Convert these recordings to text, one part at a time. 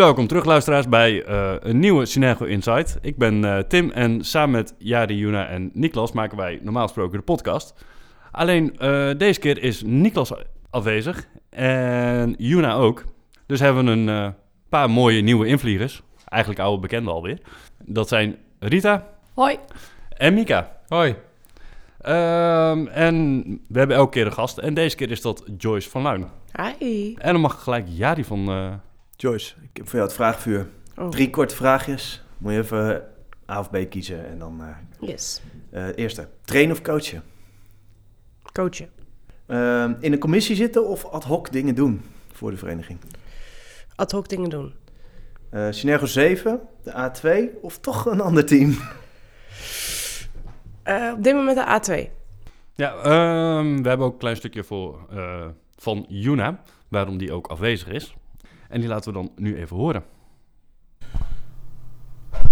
Welkom terug luisteraars bij eh, een nieuwe Synergo Insight. Ik ben eh, Tim en samen met Jari, Juna en Niklas maken wij normaal gesproken de podcast. Alleen eh, deze keer is Niklas afwezig en Juna ook. Dus hebben we een eh, paar mooie nieuwe invliegers. Eigenlijk oude bekenden alweer. Dat zijn Rita Hoi. en Mika. Hoi. Ehm, en we hebben elke keer een gast. En deze keer is dat Joyce van Luin. Hi. En dan mag gelijk Jari van... Joyce, ik heb voor jou het vraagvuur. Oh. Drie korte vraagjes. Moet je even A of B kiezen en dan eh Yes. eh, eerste. Trainen of coachen? Coachen. Ehm, in een commissie zitten of ad hoc dingen doen voor de vereniging? Ad hoc dingen doen. Eh Synergo 7, de A2 of toch een ander team? Eh, op dit moment de A2. Ja, ehm, we hebben ook een klein stukje voor, eh, van Juna, waarom die ook afwezig is. En die laten we dan nu even horen.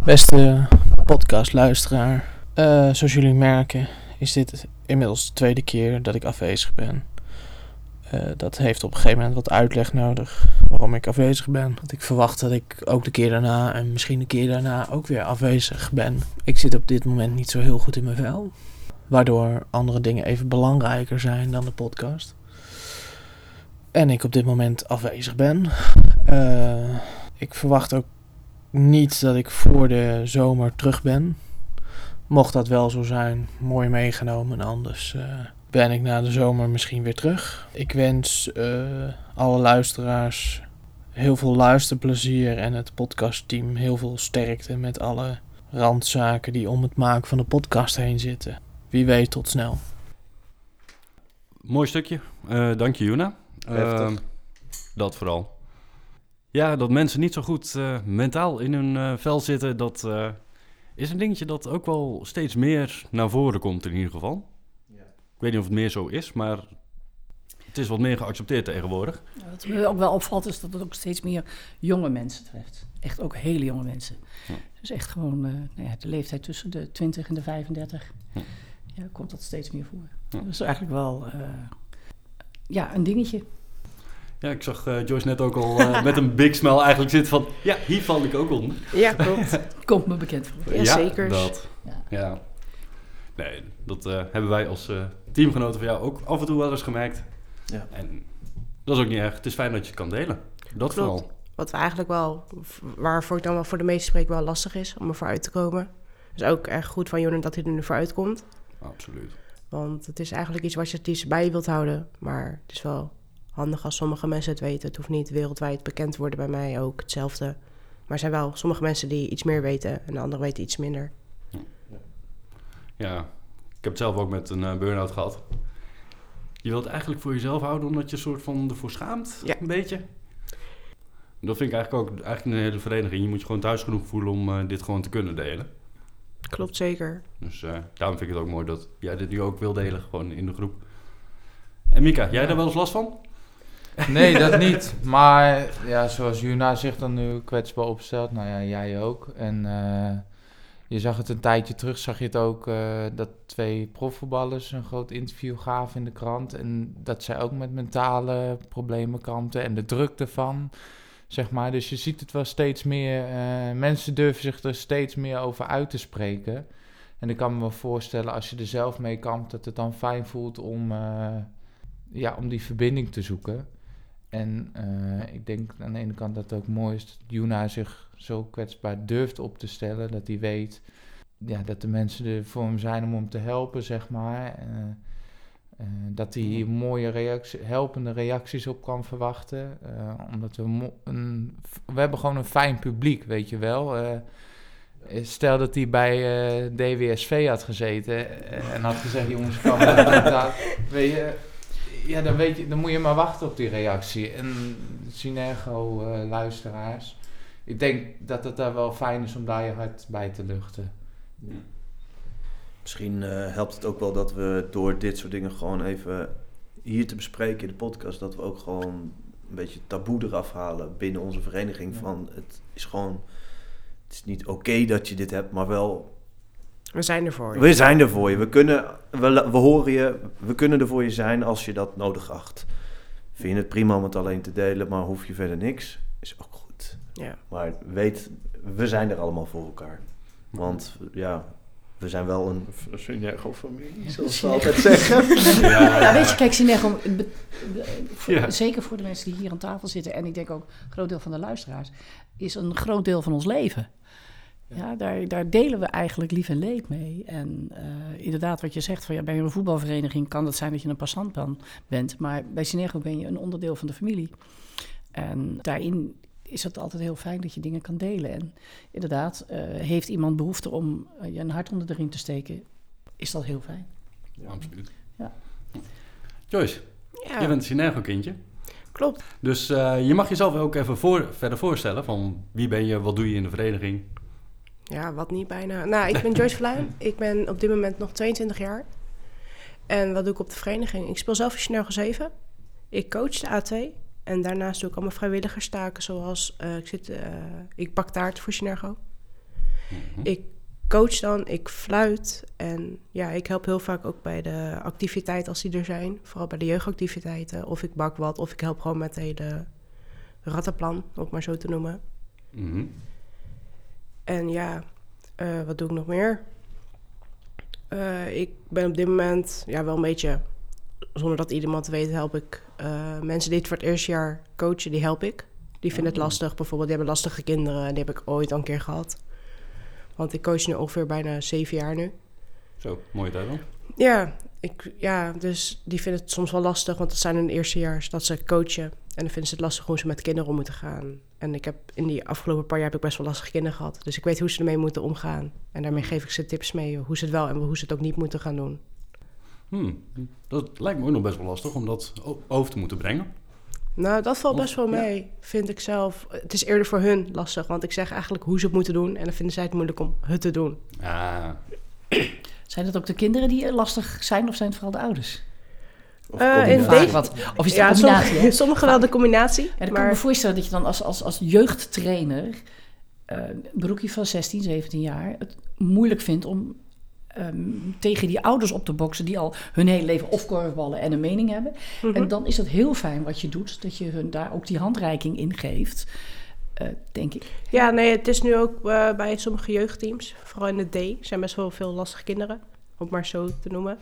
Beste podcastluisteraar. Eh zoals jullie merken is dit inmiddels de tweede keer dat ik afwezig ben. Eh, dat heeft op een gegeven moment wat uitleg nodig waarom ik afwezig ben. Want ik verwacht dat ik ook de keer daarna en misschien de keer daarna ook weer afwezig ben. Ik zit op dit moment niet zo heel goed in mijn vel. Waardoor andere dingen even belangrijker zijn dan de podcast. En ik op dit moment afwezig ben. Eh, ik verwacht ook niet dat ik voor de zomer terug ben. Mocht dat wel zo zijn, mooi meegenomen. Anders eh, ben ik na de zomer misschien weer terug. Ik wens eh, alle luisteraars heel veel luisterplezier en het podcastteam heel veel sterkte met alle randzaken die om het maken van de podcast heen zitten. Wie weet, tot snel. Mooi stukje. Eh, dank je, Juna. Heftig. Ehm, dat vooral. Ja, dat mensen niet zo goed eh, mentaal in hun eh, vel zitten, dat eh, is een dingetje dat ook wel steeds meer naar voren komt in ieder geval. Ja. Ik weet niet of het meer zo is, maar het is wat meer geaccepteerd tegenwoordig. Ja, Wat me ook wel opvalt is dat het ook steeds meer jonge mensen treft. Echt ook hele jonge mensen. Ja. Dus echt gewoon eh, nou ja, de leeftijd tussen de 20 en de 35. Ja. Ja, komt dat steeds meer voor. Ja. Dat is eigenlijk wel eh, ja, een dingetje. Ja, ik zag eh, Joyce net ook al eh, met een big smile eigenlijk zitten van... Ja, hier val ik ook onder. Ja, klopt. Komt me bekend voor. Ja, zeker. dat. Ja. Ja. Nee, dat eh, hebben wij als eh, teamgenoten van jou ook af en toe wel eens gemerkt. Ja. En dat is ook niet erg. Het is fijn dat je het kan delen. Dat Klopt. vooral. Wat eigenlijk wel, waarvoor ik dan wel voor de meeste spreek wel lastig is om ervoor uit te komen. Dus ook erg goed van Jonan dat hij er nu voor uitkomt. Absoluut. Want het is eigenlijk iets wat je het liefst bij je wilt houden. Maar het is wel handig als sommige mensen het weten. Het hoeft niet wereldwijd bekend te worden bij mij ook hetzelfde. Maar er zijn wel sommige mensen die iets meer weten en de anderen weten iets minder. Ja, ik heb het zelf ook met een eh, burn-out gehad. Je wilt het eigenlijk voor jezelf houden omdat je een soort van ervoor schaamt. Ja. Een beetje. Dat vind ik eigenlijk ook eigenlijk een hele vereniging. Je moet je gewoon thuis genoeg voelen om eh, dit gewoon te kunnen delen. Klopt zeker. Dus eh, daarom vind ik het ook mooi dat jij dit nu ook wil delen, gewoon in de groep. En Mika, jij daar wel eens last van? Nee, dat niet. Maar ja, zoals Juna zich dan nu kwetsbaar opstelt, nou ja, jij ook. En eh, je zag het een tijdje terug, zag je het ook eh, dat twee profvoetballers een groot interview gaven in de krant. En dat zij ook met mentale problemen kampten en de druk ervan, zeg maar. Dus je ziet het wel steeds meer, eh, mensen durven zich er steeds meer over uit te spreken. En ik kan me wel voorstellen, als je er zelf mee kampt, dat het dan fijn voelt om, eh, ja, om die verbinding te zoeken. En eh, ik denk aan de ene kant dat het ook mooi is dat Juna zich zo kwetsbaar durft op te stellen. Dat hij weet ja, dat de mensen er voor hem zijn om hem te helpen, zeg maar. Eh, dat hij hier mooie reactie, helpende reacties op kan verwachten. Eh, omdat we, een, we hebben gewoon een fijn publiek, weet je wel. Eh, Stel dat hij bij DWSV had gezeten en had gezegd: Jongens, kan mentaal. Weet je, ja, dan, weet je, dan moet je maar wachten op die reactie. En Synergo-luisteraars, ik denk dat het daar wel fijn is om daar je hart bij te luchten. Misschien eh, helpt het ook wel dat we door dit soort dingen gewoon even hier te bespreken in de podcast, dat we ook gewoon een beetje taboe eraf halen binnen onze vereniging. Ja. Van het is gewoon, het is niet oké dat je dit hebt, maar wel, We zijn er voor je. we zijn er voor je. We kunnen, we, we horen je, we kunnen er voor je zijn als je dat nodig acht. Vind je het prima om het alleen te delen, maar hoef je verder niks, is ook goed. Ja. Maar weet, we zijn er allemaal voor elkaar. Want ja, we zijn wel een Synergo-familie, zoals ze altijd zeggen. Ja, Ja, weet je, kijk, Ja. zeker voor de mensen die hier aan tafel zitten... en ik denk ook een groot deel van de luisteraars... is een groot deel van ons leven. Ja, daar, daar delen we eigenlijk lief en leed mee. En eh, inderdaad, wat je zegt, van, ja, bij een voetbalvereniging kan het zijn dat je een passant bent. Maar bij Sinergo ben je een onderdeel van de familie. En daarin is het altijd heel fijn dat je dingen kan delen. En inderdaad, eh, heeft iemand behoefte om eh, je een hart onder de riem te steken, is dat heel fijn. absoluut. Ja. Joyce, Ja, je bent een Synergo-kindje. klopt. Dus eh, je mag jezelf ook even voor, verder voorstellen van wie ben je, wat doe je in de vereniging. Ja, wat niet bijna. Nou, ik ben Joyce Verluijn. Ik ben op dit moment nog 22 jaar. En wat doe ik op de vereniging? Ik speel zelf in Synergo 7. Ik coach de A2. En daarnaast doe ik allemaal vrijwilligerstaken zoals... eh, ik, zit, eh, ik bak taart voor Synergo. Mhm. Ik coach dan, ik fluit. En ja, ik help heel vaak ook bij de activiteiten als die er zijn. Vooral bij de jeugdactiviteiten. Of ik bak wat, of ik help gewoon met het hele rattenplan, om het maar zo te noemen. Mhm. En ja, eh, wat doe ik nog meer? Ik ben op dit moment ja, wel een beetje, zonder dat iemand weet, help ik eh, mensen die het voor het eerste jaar coachen, die help ik. Die vinden het Oh. lastig, bijvoorbeeld, die hebben lastige kinderen en die heb ik ooit al een keer gehad. Want ik coach nu ongeveer bijna zeven jaar nu. Zo, mooie tijd dan. Ja, ik, ja, dus die vinden het soms wel lastig, want het zijn hun eerstejaars dat ze coachen. En dan vinden ze het lastig hoe ze met kinderen om moeten gaan. En ik heb in die afgelopen paar jaar heb ik best wel lastige kinderen gehad. Dus ik weet hoe ze ermee moeten omgaan. En daarmee geef ik ze tips mee hoe ze het wel en hoe ze het ook niet moeten gaan doen. Hmm. Dat lijkt me ook nog best wel lastig om dat over te moeten brengen. Nou, dat valt best wel ja. mee, vind ik zelf. Het is eerder voor hun lastig, want ik zeg eigenlijk hoe ze het moeten doen. En dan vinden zij het moeilijk om het te doen. Ah, Zijn het ook de kinderen die lastig zijn of zijn het vooral de ouders? Of Eh, in deze- wat. Of is het ja, een combinatie? sommige, wel de combinatie. Ja, dan kan ik maar me voorstellen dat je dan als, als, als jeugdtrainer, eh, een broekje van 16, 17 jaar, het moeilijk vindt om ehm, tegen die ouders op te boksen die al hun hele leven of korfballen en een mening hebben. Mhm. En dan is het heel fijn wat je doet, dat je hun daar ook die handreiking in geeft, eh, denk ik. Ja, nee, het is nu ook eh, bij sommige jeugdteams, vooral in de D, zijn best wel veel lastige kinderen, om het maar zo te noemen.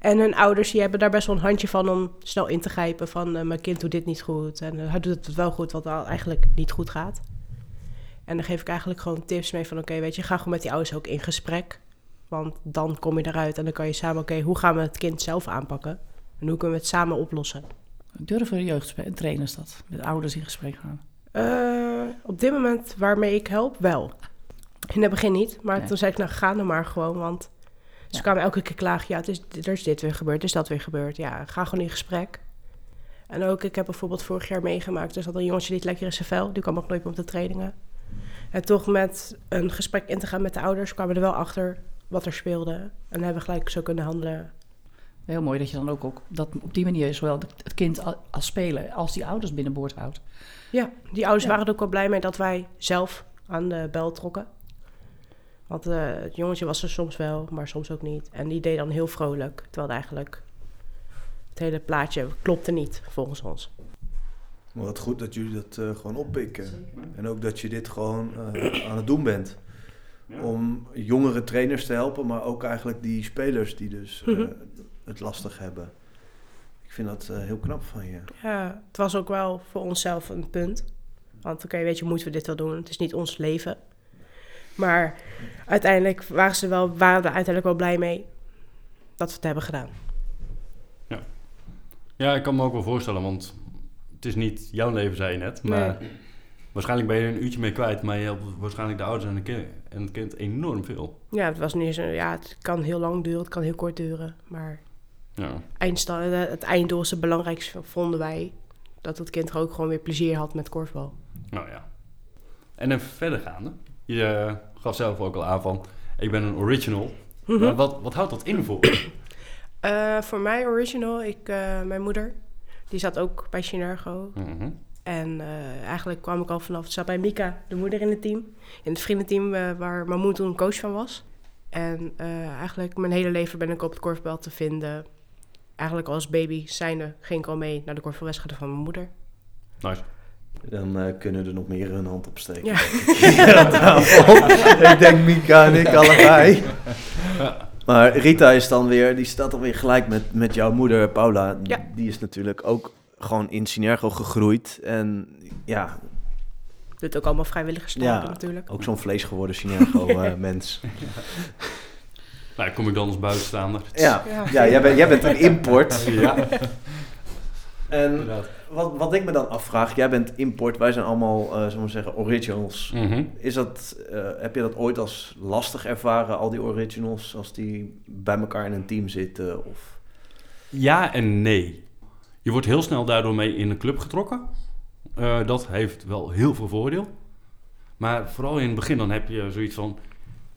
En hun ouders die hebben daar best wel een handje van om snel in te grijpen van eh, mijn kind doet dit niet goed en hij doet het wel goed, wat eigenlijk niet goed gaat. En dan geef ik eigenlijk gewoon tips mee van oké, weet je, ga gewoon met die ouders ook in gesprek. Want dan kom je eruit en dan kan je samen, oké, hoe gaan we het kind zelf aanpakken? En hoe kunnen we het samen oplossen? Durven jeugdtrainers dat, met ouders in gesprek gaan? Eh, op dit moment waarmee ik help, wel. In het begin niet, maar toen zei ik, nou ga nou maar gewoon, want ze Ja. kwamen elke keer klagen, ja, het is, er is dit weer gebeurd, er is dat weer gebeurd. Ja, ga gewoon in gesprek. En ook, ik heb bijvoorbeeld vorig jaar meegemaakt, er zat een jongetje die het lekker in zijn vel, die kwam ook nooit meer op de trainingen. En toch met een gesprek in te gaan met de ouders, kwamen we er wel achter wat er speelde. En dan hebben we gelijk zo kunnen handelen. Heel mooi dat je dan ook, ook dat op die manier zowel het kind als speler als die ouders binnenboord houdt. Ja, die ouders Ja. waren er ook wel blij mee dat wij zelf aan de bel trokken. Want eh, het jongetje was er soms wel, maar soms ook niet. En die deed dan heel vrolijk, terwijl het eigenlijk het hele plaatje klopte niet, volgens ons. Maar wat goed dat jullie dat eh, gewoon oppikken. En ook dat je dit gewoon eh, aan het doen bent. Om jongere trainers te helpen, maar ook eigenlijk die spelers die dus eh, het lastig hebben. Ik vind dat eh, heel knap van je. Ja, het was ook wel voor onszelf een punt. Want oké, weet je, moeten we dit wel doen? Het is niet ons leven. Maar uiteindelijk waren ze wel, waren er uiteindelijk wel blij mee dat we het hebben gedaan. Ja, ik kan me ook wel voorstellen, want het is niet jouw leven, zei je net. Maar waarschijnlijk ben je er een uurtje mee kwijt, maar je helpt waarschijnlijk de ouders en, de kind, en het kind enorm veel. Ja, het was niet zo, ja, het kan heel lang duren, het kan heel kort duren. Maar Ja, eindsta- eh, het einddoel is het belangrijkste, vonden wij. Dat het kind er ook gewoon weer plezier had met korfbal. nou ja. En even verder gaande. Je eh, gaf zelf ook al aan van, ik ben een original. Maar wat, wat houdt dat in voor? Eh, voor mij original, ik, mijn moeder, die zat ook bij Synergo. Mhm. En eh, eigenlijk kwam ik al vanaf, zat bij Mika, de moeder in het team. In het vriendenteam eh, waar Mamoen toen coach van was. En eh, eigenlijk mijn hele leven ben ik op het korfbal te vinden. Eigenlijk als baby zijnde ging ik al mee naar de korfbalwedstrijden van mijn moeder. Nice. Dan eh, kunnen er nog meer hun hand opsteken. Ja. Ik denk Mika en ik allebei. Maar Rita is dan weer, die staat dan weer gelijk met, met jouw moeder Paula. Ja. Die is natuurlijk ook gewoon in Synergo gegroeid. En ja, Doet ook allemaal vrijwilligerstaken Ja. natuurlijk. ook zo'n vlees geworden Synergo-mens. Nou, kom ik dan als buitenstaander. ja, Ja. ja jij, bent, jij bent een import. Ja, En wat, wat ik me dan afvraag, jij bent import, wij zijn allemaal, eh zullen we zeggen, originals. Mhm. Is dat, eh, heb je dat ooit als lastig ervaren, al die originals, als die bij elkaar in een team zitten? Of... Ja en nee. Je wordt heel snel daardoor mee in een club getrokken. Eh, dat heeft wel heel veel voordeel. Maar vooral in het begin dan heb je zoiets van...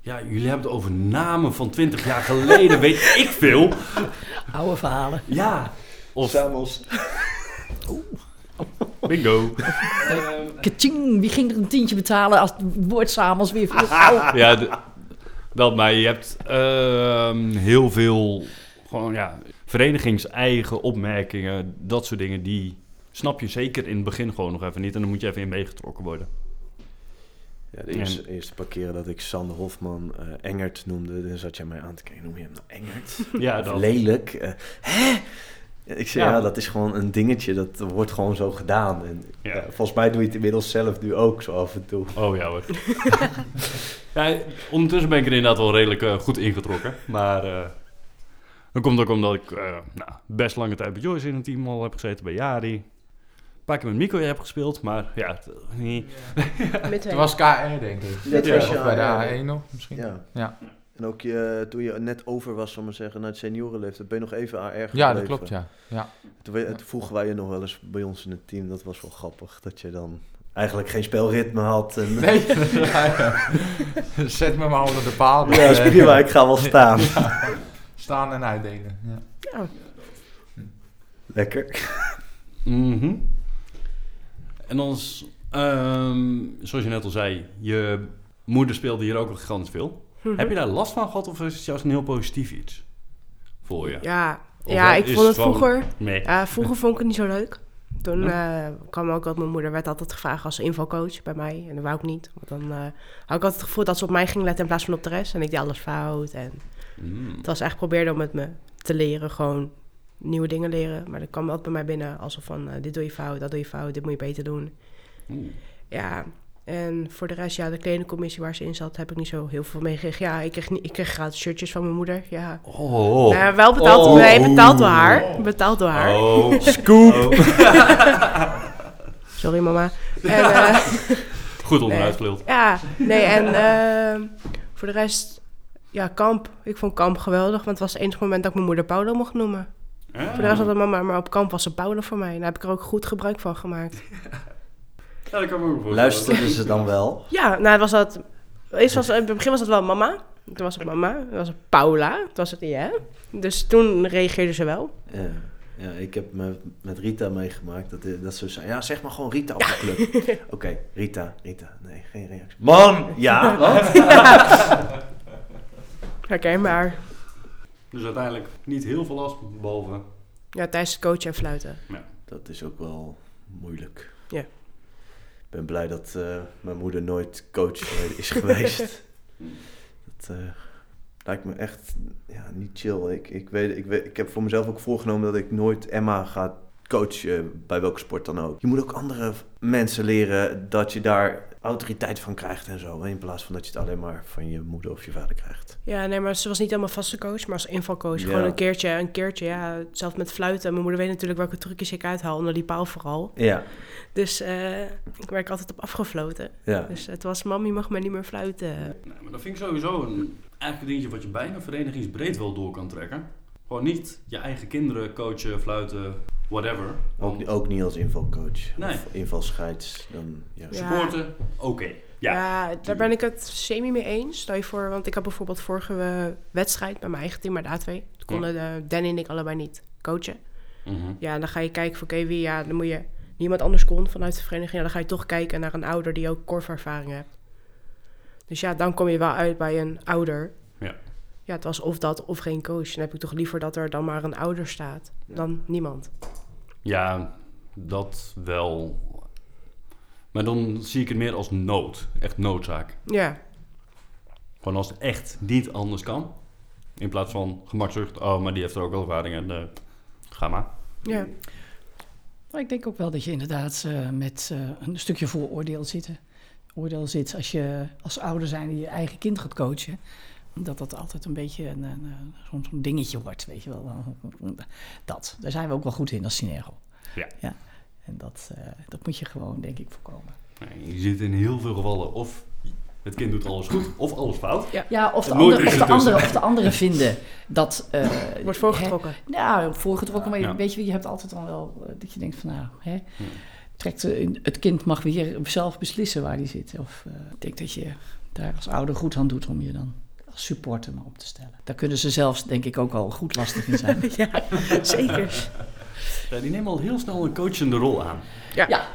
Ja, jullie hebben het over namen van 20 jaar geleden, weet ik veel. Oude verhalen. Ja. Of Samos. bingo. Kaching, wie ging er een tientje betalen als het woord Samos weer viel? Ja, dat, maar je hebt ehm, heel veel gewoon, ja, verenigingseigen opmerkingen, dat soort dingen, die snap je zeker in het begin gewoon nog even niet. En dan moet je even in meegetrokken worden. Ja, de eerste, eerste paar keren dat ik Sander Hofman eh, Engert noemde, dan zat jij mij aan te kijken. Noem je hem nou Engert? Ja, dat. lelijk? Eh, hè? Ik zei, ja. Ja. dat is gewoon een dingetje, dat wordt gewoon zo gedaan. En, Ja. ja, volgens mij doe je het inmiddels zelf nu ook zo af en toe. Oh ja hoor. ja, ondertussen ben ik er inderdaad wel redelijk eh, goed ingetrokken. Maar eh dat komt ook omdat ik eh, nou, best lange tijd bij Joyce in een team al heb gezeten, bij Jari. Een paar keer met Mico heb gespeeld, maar ja, het, nee. Toen was KR, denk ik. Dat Ja, Of je bij de aan- A1 nog, misschien. Ja. Ja. En ook je, toen je net over was, zal maar zeggen, naar het seniorenleeftijd, ben je nog even AR gebleven. Ja, dat klopt, ja. ja. Toen, we- toen vroegen wij je nog wel eens bij ons in het team, dat was wel grappig, dat je dan eigenlijk geen spelritme had. En, Nee, ja, ja. Zet me maar onder de paal. Ja, maar, ik ga wel staan. Staan en uitdelen. Ja. Ja. Lekker. Mhm. En dan, is, ehm, zoals je net al zei, je moeder speelde hier ook al gigantisch veel. Mhm. Heb je daar last van gehad of is het juist een heel positief iets voor je? Ja, Of ja ik vond het gewoon- vroeger... Nee. Vroeger vond ik het niet zo leuk. Toen Ja. eh, kwam ook altijd mijn moeder, werd altijd gevraagd als invalcoach bij mij. En dat wou ik niet. Want dan eh, had ik altijd het gevoel dat ze op mij ging letten in plaats van op de rest. En ik deed alles fout. En Mm. het was echt probeerde om met me te leren, gewoon nieuwe dingen leren. Maar dat kwam altijd bij mij binnen alsof van, eh, dit doe je fout, dat doe je fout, dit moet je beter doen. Ja, en voor de rest, ja, de kledingcommissie waar ze in zat, heb ik niet zo heel veel mee gekregen. Ja, ik kreeg, niet, ik kreeg gratis shirtjes van mijn moeder, ja. Oh. Ja, wel betaald, Oh. nee, betaald door haar. Betaald door haar. Oh. Scoop. Sorry mama. En, eh, Goed onderuit geluld. Ja, nee, en eh, voor de rest, ja, kamp. Ik vond kamp geweldig, want het was het enige moment dat ik mijn moeder Paulo mocht noemen. Ah. Voor de rest had het mama, maar op kamp was ze Paulo voor mij. En daar heb ik er ook goed gebruik van gemaakt. Ja, dat kan me ook. Luisterden ze dan wel? Ja, nou was dat, eerst was, in het begin was het wel mama. Toen was het mama, toen was het Paula, toen was het ja. Dus toen reageerde ze wel. Ja. Ja, ik heb met, met Rita meegemaakt dat, dat ze zei, ja, zeg maar gewoon Rita op de club. Oké, Rita, Rita. Nee, geen reactie. Man, ja, wat? Herkenbaar. Dus uiteindelijk niet heel veel last, behalve... Ja, tijdens het coachen en fluiten. Dat is ook wel moeilijk. Ja. Ik ben blij dat eh, mijn moeder nooit coach is geweest. dat eh, lijkt me echt ja, niet chill. Ik, ik, weet, ik, weet, ik heb voor mezelf ook voorgenomen dat ik nooit Emma ga coachen, bij welke sport dan ook. Je moet ook andere mensen leren dat je daar autoriteit van krijgt en zo. In plaats van dat je het alleen maar van je moeder of je vader krijgt. Ja, nee, maar ze was niet helemaal vaste coach, maar als invalcoach. Ja. Gewoon een keertje, een keertje, ja. Zelfs met fluiten. Mijn moeder weet natuurlijk welke trucjes ik uithaal, onder die paal vooral. Ja, Dus eh, ik werd altijd op afgefloten. ja. Dus het was, mam, je mag mij niet meer fluiten. Nee, maar dat vind ik sowieso een, eigenlijk een dingetje wat je bijna verenigingsbreed wel door kan trekken. Gewoon niet je eigen kinderen coachen, fluiten, whatever. Ook, ook niet als invalcoach Nee. of invalscheids. Dan, ja. Ja. Supporten, oké. Ja. Ja, daar ben ik het semi mee eens. Stel je voor, want ik had bijvoorbeeld vorige wedstrijd bij mijn eigen team, maar de A2. Toen konden de Danny en ik allebei niet coachen. Mhm. Ja, en dan ga je kijken van, oké, wie, ja, dan moet je... Niemand anders kon vanuit de vereniging. Ja, dan ga je toch kijken naar een ouder die ook korfervaring heeft. Dus ja, dan kom je wel uit bij een ouder. Ja. Het was of dat of geen coach. Dan heb ik toch liever dat er dan maar een ouder staat dan niemand. Ja, dat wel. Maar dan zie ik het meer als nood. Echt noodzaak. Ja, Gewoon als het echt niet anders kan. In plaats van gemakzucht. Oh, maar die heeft er ook wel ervaring en eh, ga maar. ja. Maar ik denk ook wel dat je inderdaad eh, met eh, een stukje vooroordeel zit. Oordeel zit als je als ouder zijn die je eigen kind gaat coachen. Dat dat altijd een beetje een, een, een dingetje wordt, weet je wel. Dat, daar zijn we ook wel goed in als Synergo. Ja. ja. En dat, eh, dat moet je gewoon, denk ik, voorkomen. Nee, je ziet in heel veel gevallen of het kind doet alles goed of alles fout. Ja, of de, andere, of, de andere, of de anderen vinden dat... eh, Wordt voorgetrokken. hè, nou, voorgetrokken, maar je- Ja. weet je, je hebt altijd dan wel eh, dat je denkt van nou, hè, trekt, het kind mag weer zelf beslissen waar hij zit. Of eh, ik denk dat je daar als ouder goed aan doet om je dan als supporter maar op te stellen. Daar kunnen ze zelfs, denk ik, ook al goed lastig in zijn. ja, zeker. Ja, die nemen al heel snel een coachende rol aan. Ja. ja,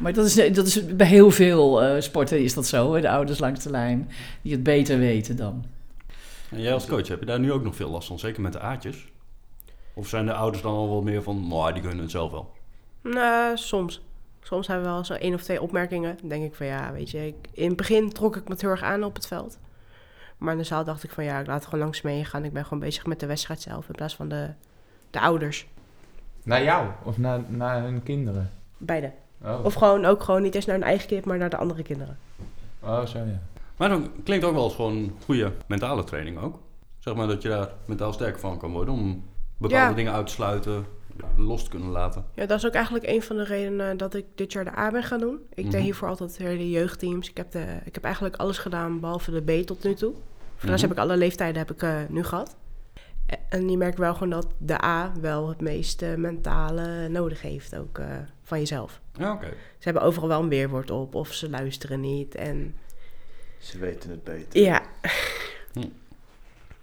maar dat is, dat is bij heel veel eh, sporten is dat zo. Hè? De ouders langs de lijn die het beter weten dan. En jij als coach, heb je daar nu ook nog veel last van? Zeker met de aatjes? Of zijn de ouders dan al wel meer van, nou, die kunnen het zelf wel? Nou, soms. Soms hebben we wel zo één of twee opmerkingen. Dan denk ik van ja, weet je, ik, in het begin trok ik me heel erg aan op het veld. Maar in de zaal dacht ik van ja, ik laat het gewoon langs meegaan. Ik ben gewoon bezig met de wedstrijd zelf in plaats van de, de ouders. Naar jou of naar, naar hun kinderen? Beide. Oh, Of gewoon ook gewoon niet eens naar hun eigen kind, maar naar de andere kinderen. oh zo ja. Maar dan klinkt ook wel als gewoon goede mentale training ook. Zeg maar dat je daar mentaal sterker van kan worden om bepaalde Ja. dingen uit te sluiten, los te kunnen laten. Ja, dat is ook eigenlijk een van de redenen dat ik dit jaar de A ben gaan doen. Ik Mhm. deed hiervoor altijd de jeugdteams. Ik heb, de, ik heb eigenlijk alles gedaan behalve de B tot nu toe. Voor de rest Mhm. heb ik alle leeftijden heb ik, eh, nu gehad. E- En je merkt wel gewoon dat de A wel het meeste mentale nodig heeft, ook eh, van jezelf. Ja, oké. Ze hebben overal wel een weerwoord op of ze luisteren niet. En Ze weten het beter. ja, Hm.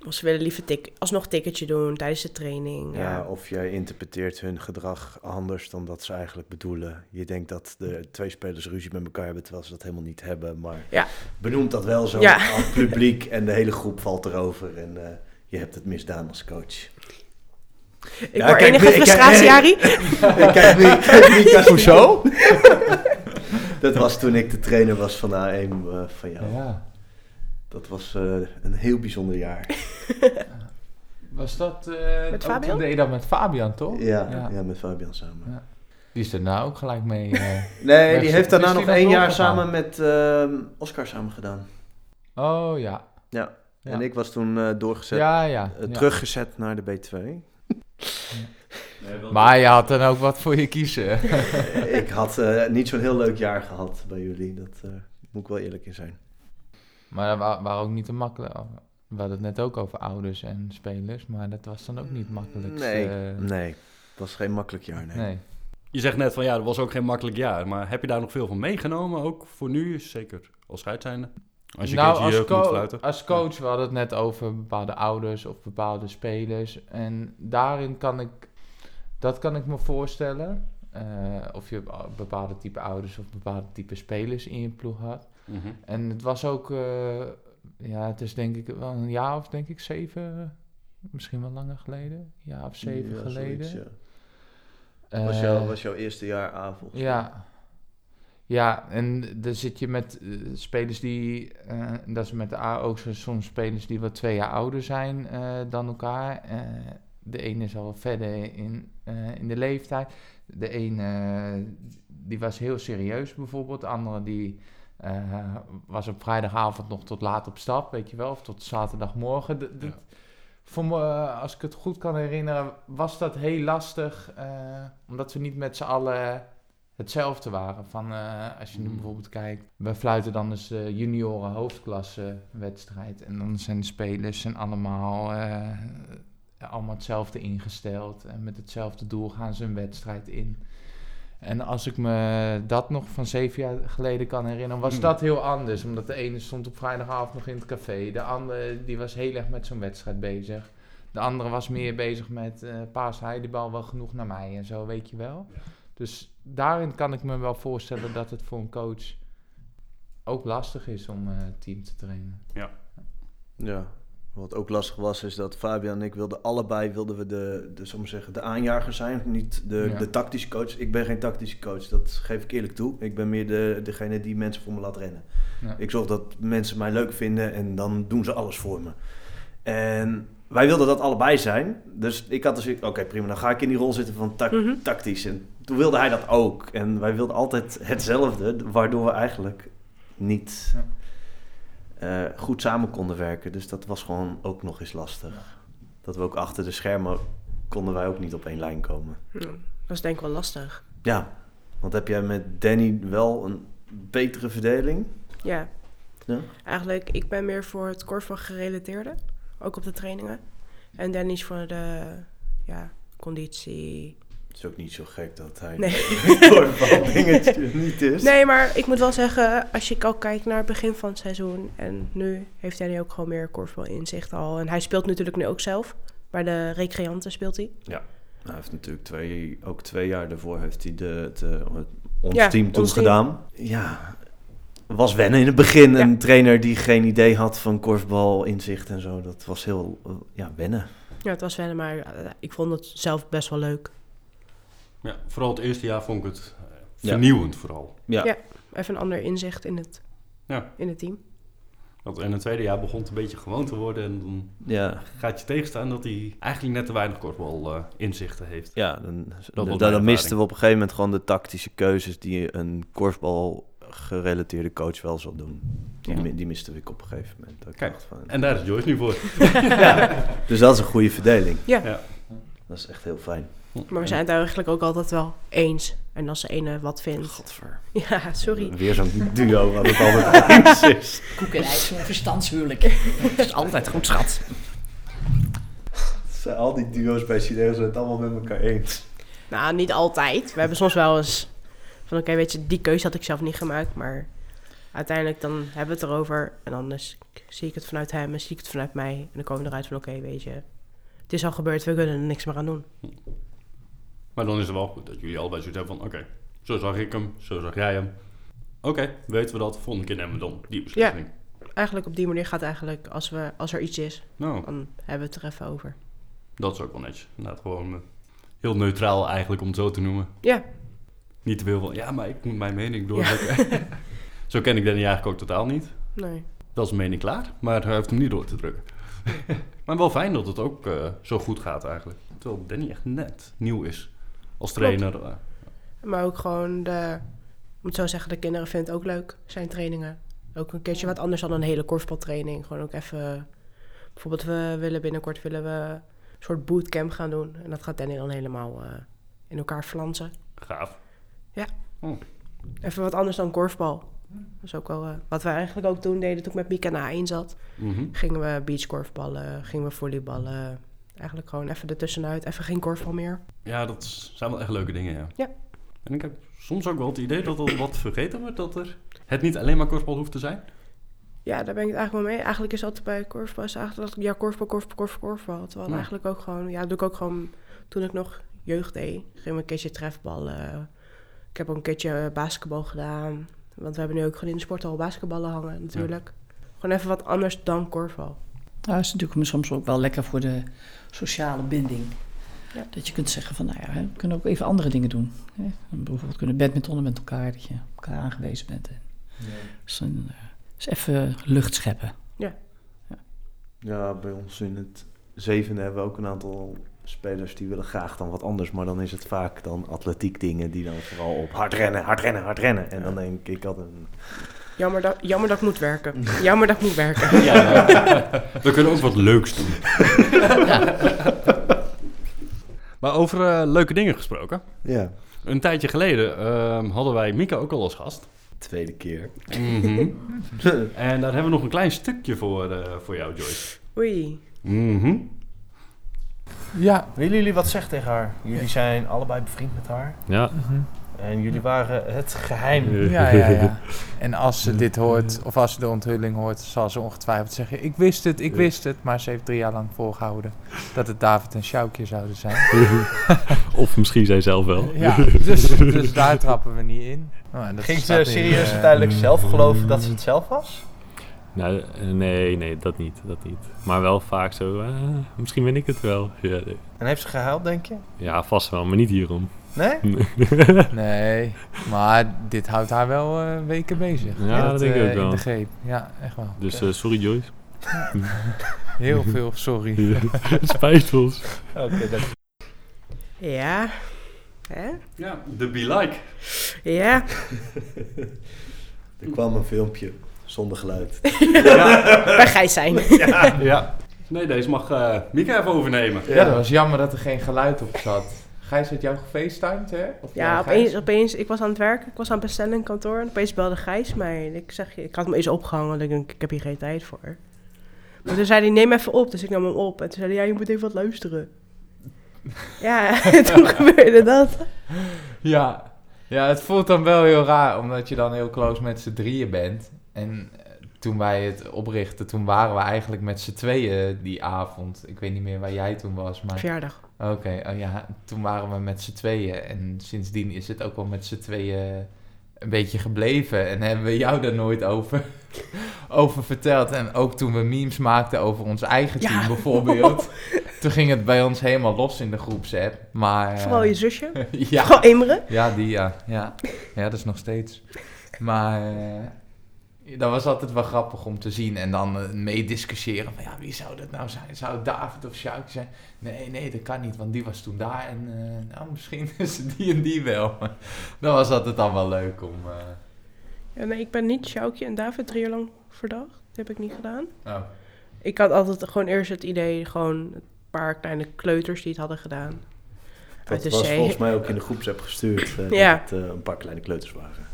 Of ze willen liever tik, alsnog een ticketje doen tijdens de training. Ja, Ja, of jij interpreteert hun gedrag anders dan dat ze eigenlijk bedoelen. Je denkt dat de twee spelers ruzie met elkaar hebben, terwijl ze dat helemaal niet hebben. Maar Ja. benoemt dat wel zo Ja. aan het publiek en de hele groep valt erover. En eh, je hebt het misdaan als coach. ik Ja, hoor kijk, enige frustratie, Arie. Ik kijk niet, kijk niet naar Hoezo? dat was toen ik de trainer was van de A1 eh, van jou. ja. Dat was eh, een heel bijzonder jaar. Was dat... eh, Met Fabian? Toen deed je dat met Fabian, toch? Ja, Ja. ja. met Fabian samen. Ja. Die is er nou ook gelijk mee. eh. Nee, die heeft daarna nog één jaar samen met ehm, Oscar samen gedaan. Oh ja. Ja. Ja. En ik was toen eh, doorgezet, Ja, ja. ja. teruggezet naar de B2. Maar je had dan ook wat voor je kiezen. ik had eh, niet zo'n heel leuk jaar gehad bij jullie. Dat eh, moet ik wel eerlijk in zijn. Maar dat wa- waren ook niet te makkelijk. We hadden het net ook over ouders en spelers, maar dat was dan ook niet makkelijk. Nee, nee. Het was geen makkelijk jaar, nee. nee. Je zegt net van ja, dat was ook geen makkelijk jaar. Maar heb je daar nog veel van meegenomen, ook voor nu? Zeker als scheidszijnde? Als je nou, als, co- als coach, we hadden het net over bepaalde ouders of bepaalde spelers. En daarin kan ik, dat kan ik me voorstellen. eh, of je bepaalde type ouders of bepaalde type spelers in je ploeg had. Mhm. En het was ook, eh, ja, het is denk ik wel een jaar of denk ik zeven, misschien wel langer geleden. Een jaar of zeven Ja, geleden. zoiets, ja. Was, Eh, jouw, was jouw eerste jaar A volgens mij? ja. Ja, en dan zit je met eh, spelers die, eh, dat is met de A ook zo, soms spelers die wat twee jaar ouder zijn eh, dan elkaar. Eh, de ene is al verder in, eh, in de leeftijd. De ene eh, die was heel serieus bijvoorbeeld. De andere die eh, was op vrijdagavond nog tot laat op stap, weet je wel. Of tot zaterdagmorgen. D- d- Ja. Voor me, eh, als ik het goed kan herinneren, was dat heel lastig. eh, omdat we niet met z'n allen hetzelfde waren. Van, als je nu Mm. bijvoorbeeld kijkt, we fluiten dan dus de junioren hoofdklasse wedstrijd. En dan zijn de spelers zijn allemaal, allemaal hetzelfde ingesteld. En met hetzelfde doel gaan ze een wedstrijd in. En als ik me dat nog van zeven jaar geleden kan herinneren, was Mm. dat heel anders. Omdat de ene stond op vrijdagavond nog in het café. De andere die was heel erg met zo'n wedstrijd bezig. De andere was meer bezig met eh paas hij de bal wel genoeg naar mij en zo, weet je wel. Dus daarin kan ik me wel voorstellen dat het voor een coach ook lastig is om eh, het team te trainen. Ja, Wat ook lastig was, is dat Fabian en ik wilden allebei wilden we de, de, zeggen, de aanjager zijn. Niet de, Ja. de tactische coach. Ik ben geen tactische coach, dat geef ik eerlijk toe. Ik ben meer de, degene die mensen voor me laat rennen. Ja. Ik zorg dat mensen mij leuk vinden en dan doen ze alles voor me. En wij wilden dat allebei zijn. Dus ik had dus, oké prima, dan ga ik in die rol zitten van Mhm. tactisch. En toen wilde hij dat ook. En wij wilden altijd hetzelfde, waardoor we eigenlijk niet eh, goed samen konden werken. Dus dat was gewoon ook nog eens lastig. Dat we ook achter de schermen konden wij ook niet op één lijn komen. Dat is denk ik wel lastig. Ja, want heb jij met Danny wel een betere verdeling? Ja. Ja? Eigenlijk, ik ben meer voor het korfbal gerelateerde. Ook op de trainingen. En Danny is voor de ja, conditie. Het is ook niet zo gek dat hij Nee. dingetje niet is. Nee, maar ik moet wel zeggen, als je al kijkt naar het begin van het seizoen. En nu heeft Danny ook gewoon meer korfbal inzicht al. En hij speelt natuurlijk nu ook zelf. Bij de recreanten speelt hij. Hij heeft natuurlijk twee, ook twee jaar daarvoor heeft hij de, het, eh, ons Ja, team toen ons team. gedaan. Ja, was wennen in het begin. Ja. Een trainer die geen idee had van korfbal, inzicht en zo. Dat was heel, eh, ja, wennen. Ja, het was wennen, maar eh, ik vond het zelf best wel leuk. Ja, vooral het eerste jaar vond ik het eh, Ja. vernieuwend vooral. Ja, Ja. Even een ander inzicht in het, Ja. in het team. Want in het tweede jaar begon het een beetje gewoon te worden. En dan ja, gaat je tegenstaan dat hij eigenlijk net te weinig korfbal eh, inzichten heeft. ja dan, dan, misten we op een gegeven moment gewoon de tactische keuzes die een korfbal gerelateerde coach wel zal doen. Die, Ja. die miste ik op een gegeven moment. Kijk, van, En daar is Joyce nu voor. dus dat is een goede verdeling. Ja. Dat is echt heel fijn. Maar we zijn het eigenlijk ook altijd wel eens. En als de ene wat vindt. Godver. Ja, sorry. Weer zo'n duo wat het altijd eens is. Koek en ijs, zo'n verstandshuwelijk. Dat is altijd goed, schat. Zijn al die duo's bij Chinezen zijn het allemaal met elkaar eens. Nou, niet altijd. We hebben soms wel eens van oké, weet je, die keuze had ik zelf niet gemaakt. Maar uiteindelijk dan hebben we het erover. En dan is, zie ik het vanuit hem en zie ik het vanuit mij. En dan komen we eruit van oké, weet je, het is al gebeurd, we kunnen er niks meer aan doen. Maar dan is het wel goed dat jullie allebei zoiets hebben van... Oké, zo zag ik hem, zo zag jij hem. Oké, weten we dat. Volgende keer nemen we dan die beslissing. Eigenlijk op die manier gaat het eigenlijk, als, we, als er iets is, Nou, dan hebben we het er even over. dat is ook wel netjes. Inderdaad, gewoon eh, heel neutraal eigenlijk om het zo te noemen. Ja, Niet te veel van, ja, maar ik moet mijn mening doordrukken. zo ken ik Danny eigenlijk ook totaal niet. nee. Dat is een mening klaar, maar hij heeft hem niet door te drukken. Maar wel fijn dat het ook eh, zo goed gaat eigenlijk. Terwijl Danny echt net nieuw is als trainer. eh. Maar ook gewoon de, ik moet zo zeggen, de kinderen vinden het ook leuk, zijn trainingen. Ook een keertje wat anders dan een hele korfbaltraining. Gewoon ook even, bijvoorbeeld we willen binnenkort willen we een soort bootcamp gaan doen. En dat gaat Danny dan helemaal eh, in elkaar flansen. Gaaf. Even wat anders dan korfbal. Dat is ook wel eh, wat we eigenlijk ook toen deden toen ik met Mika na 1 zat. Mhm. Gingen we beachkorfballen, gingen we volleyballen. Eigenlijk gewoon even ertussenuit, even geen korfbal meer. Ja, dat zijn wel echt leuke dingen, ja. Ja. En ik heb soms ook wel het idee dat er wat vergeten wordt. Dat er het niet alleen maar korfbal hoeft te zijn. Ja, daar ben ik het eigenlijk wel mee. Eigenlijk is altijd bij korfbal, is eigenlijk dat, ja, korfbal, korfbal, korfbal, korfbal. Terwijl Ja. eigenlijk ook gewoon, ja, dat doe ik ook gewoon, toen ik nog jeugd deed, gingen we een keertje trefballen. Ik heb ook een keertje basketbal gedaan. Want we hebben nu ook gewoon in de sporthal basketballen hangen, natuurlijk. Gewoon even wat anders dan korfbal. Nou, is natuurlijk soms ook wel lekker voor de sociale binding. Ja. Dat je kunt zeggen van, nou ja, hè, we kunnen ook even andere dingen doen. Hè. Bijvoorbeeld kunnen badmintonnen met elkaar, dat je elkaar aangewezen bent. En, dus dan, even lucht scheppen. Ja, bij ons in het zevende hebben we ook een aantal spelers die willen graag dan wat anders. Maar dan is het vaak dan atletiek dingen die dan vooral op hard rennen, hard rennen, hard rennen. En dan denk ik altijd, Jammer dat, jammer dat ik moet werken. jammer dat ik moet werken. Ja, we kunnen ook wat leuks doen. maar over eh, leuke dingen gesproken. ja, Een tijdje geleden ehm, hadden wij Mika ook al als gast. tweede keer. Mhm. en daar hebben we nog een klein stukje voor, eh, voor jou, Joyce. Oei. Mhm. Ja, Willen jullie wat zeggen tegen haar? Jullie zijn allebei bevriend met haar. Ja. En jullie waren het geheim. Ja, ja, ja. En als ze dit hoort, of als ze de onthulling hoort, zal ze ongetwijfeld zeggen: Ik wist het, ik wist het. Maar ze heeft drie jaar lang volgehouden dat het David en Sjoukje zouden zijn. Of misschien zij zelf wel. Ja, dus, dus daar trappen we niet in. Nou, en dat Ging ze serieus uiteindelijk zelf geloven dat ze het zelf was? Nou, nee, nee, dat niet, dat niet. Maar wel vaak zo, eh, misschien ben ik het wel. Ja, nee. En heeft ze gehuild, denk je? ja, vast wel, maar niet hierom. Nee? Nee, maar dit houdt haar wel eh, weken bezig. Ja, dat denk ik ook wel. In de greep. Ja, echt wel. Dus eh, sorry Joyce. Heel veel sorry. Het spijt ons. Oké, dat Ja. Hè? Ja, de be like. Ja. Er kwam een filmpje zonder geluid. Waar Gijs zijn. Ja. Nee, deze mag eh Mika even overnemen. Ja, dat was jammer dat er geen geluid op zat. Gijs had jou gefacetimed, hè? Of Ja, jij, opeens, opeens, ik was aan het werken, ik was aan het bestellen in kantoor en opeens belde Gijs mij. En ik zeg, je, ik had hem eens opgehangen, want ik denk, ik heb hier geen tijd voor. Maar toen zei hij, neem even op, dus ik nam hem op. En toen zei hij, ja, je moet even wat luisteren. Ja, toen gebeurde dat. Ja. ja, het voelt dan wel heel raar, omdat je dan heel close met z'n drieën bent. En eh, toen wij het oprichten, toen waren we eigenlijk met z'n tweeën die avond. Ik weet niet meer waar jij toen was, maar... Verjaardag. Oké, oh ja, toen waren we met z'n tweeën. En sindsdien is het ook wel met z'n tweeën een beetje gebleven. En hebben we jou daar nooit over, over verteld. En ook toen we memes maakten over ons eigen team Ja. bijvoorbeeld. toen ging het bij ons helemaal los in de groepsapp. Maar, eh, Vooral je zusje. ja, Vooral Imre. ja, die ja. Ja, ja dat is nog steeds. Maar eh, dat was altijd wel grappig om te zien. En dan eh, meediscussiëren van ja, wie zou dat nou zijn? Zou het David of Sjoukje zijn? Nee, nee, dat kan niet, want die was toen daar. En eh, nou, misschien is het die en die wel. dan was altijd dan wel leuk om... eh, Ja, nee, ik ben niet Sjoukje en David drie jaar lang verdacht. Dat heb ik niet gedaan. oh. Ik had altijd gewoon eerst het idee, gewoon een paar kleine kleuters die het hadden gedaan. Uit Dat de was zee. volgens mij ook in de groepsapp gestuurd. eh, Ja. Dat het eh, een paar kleine kleuters waren.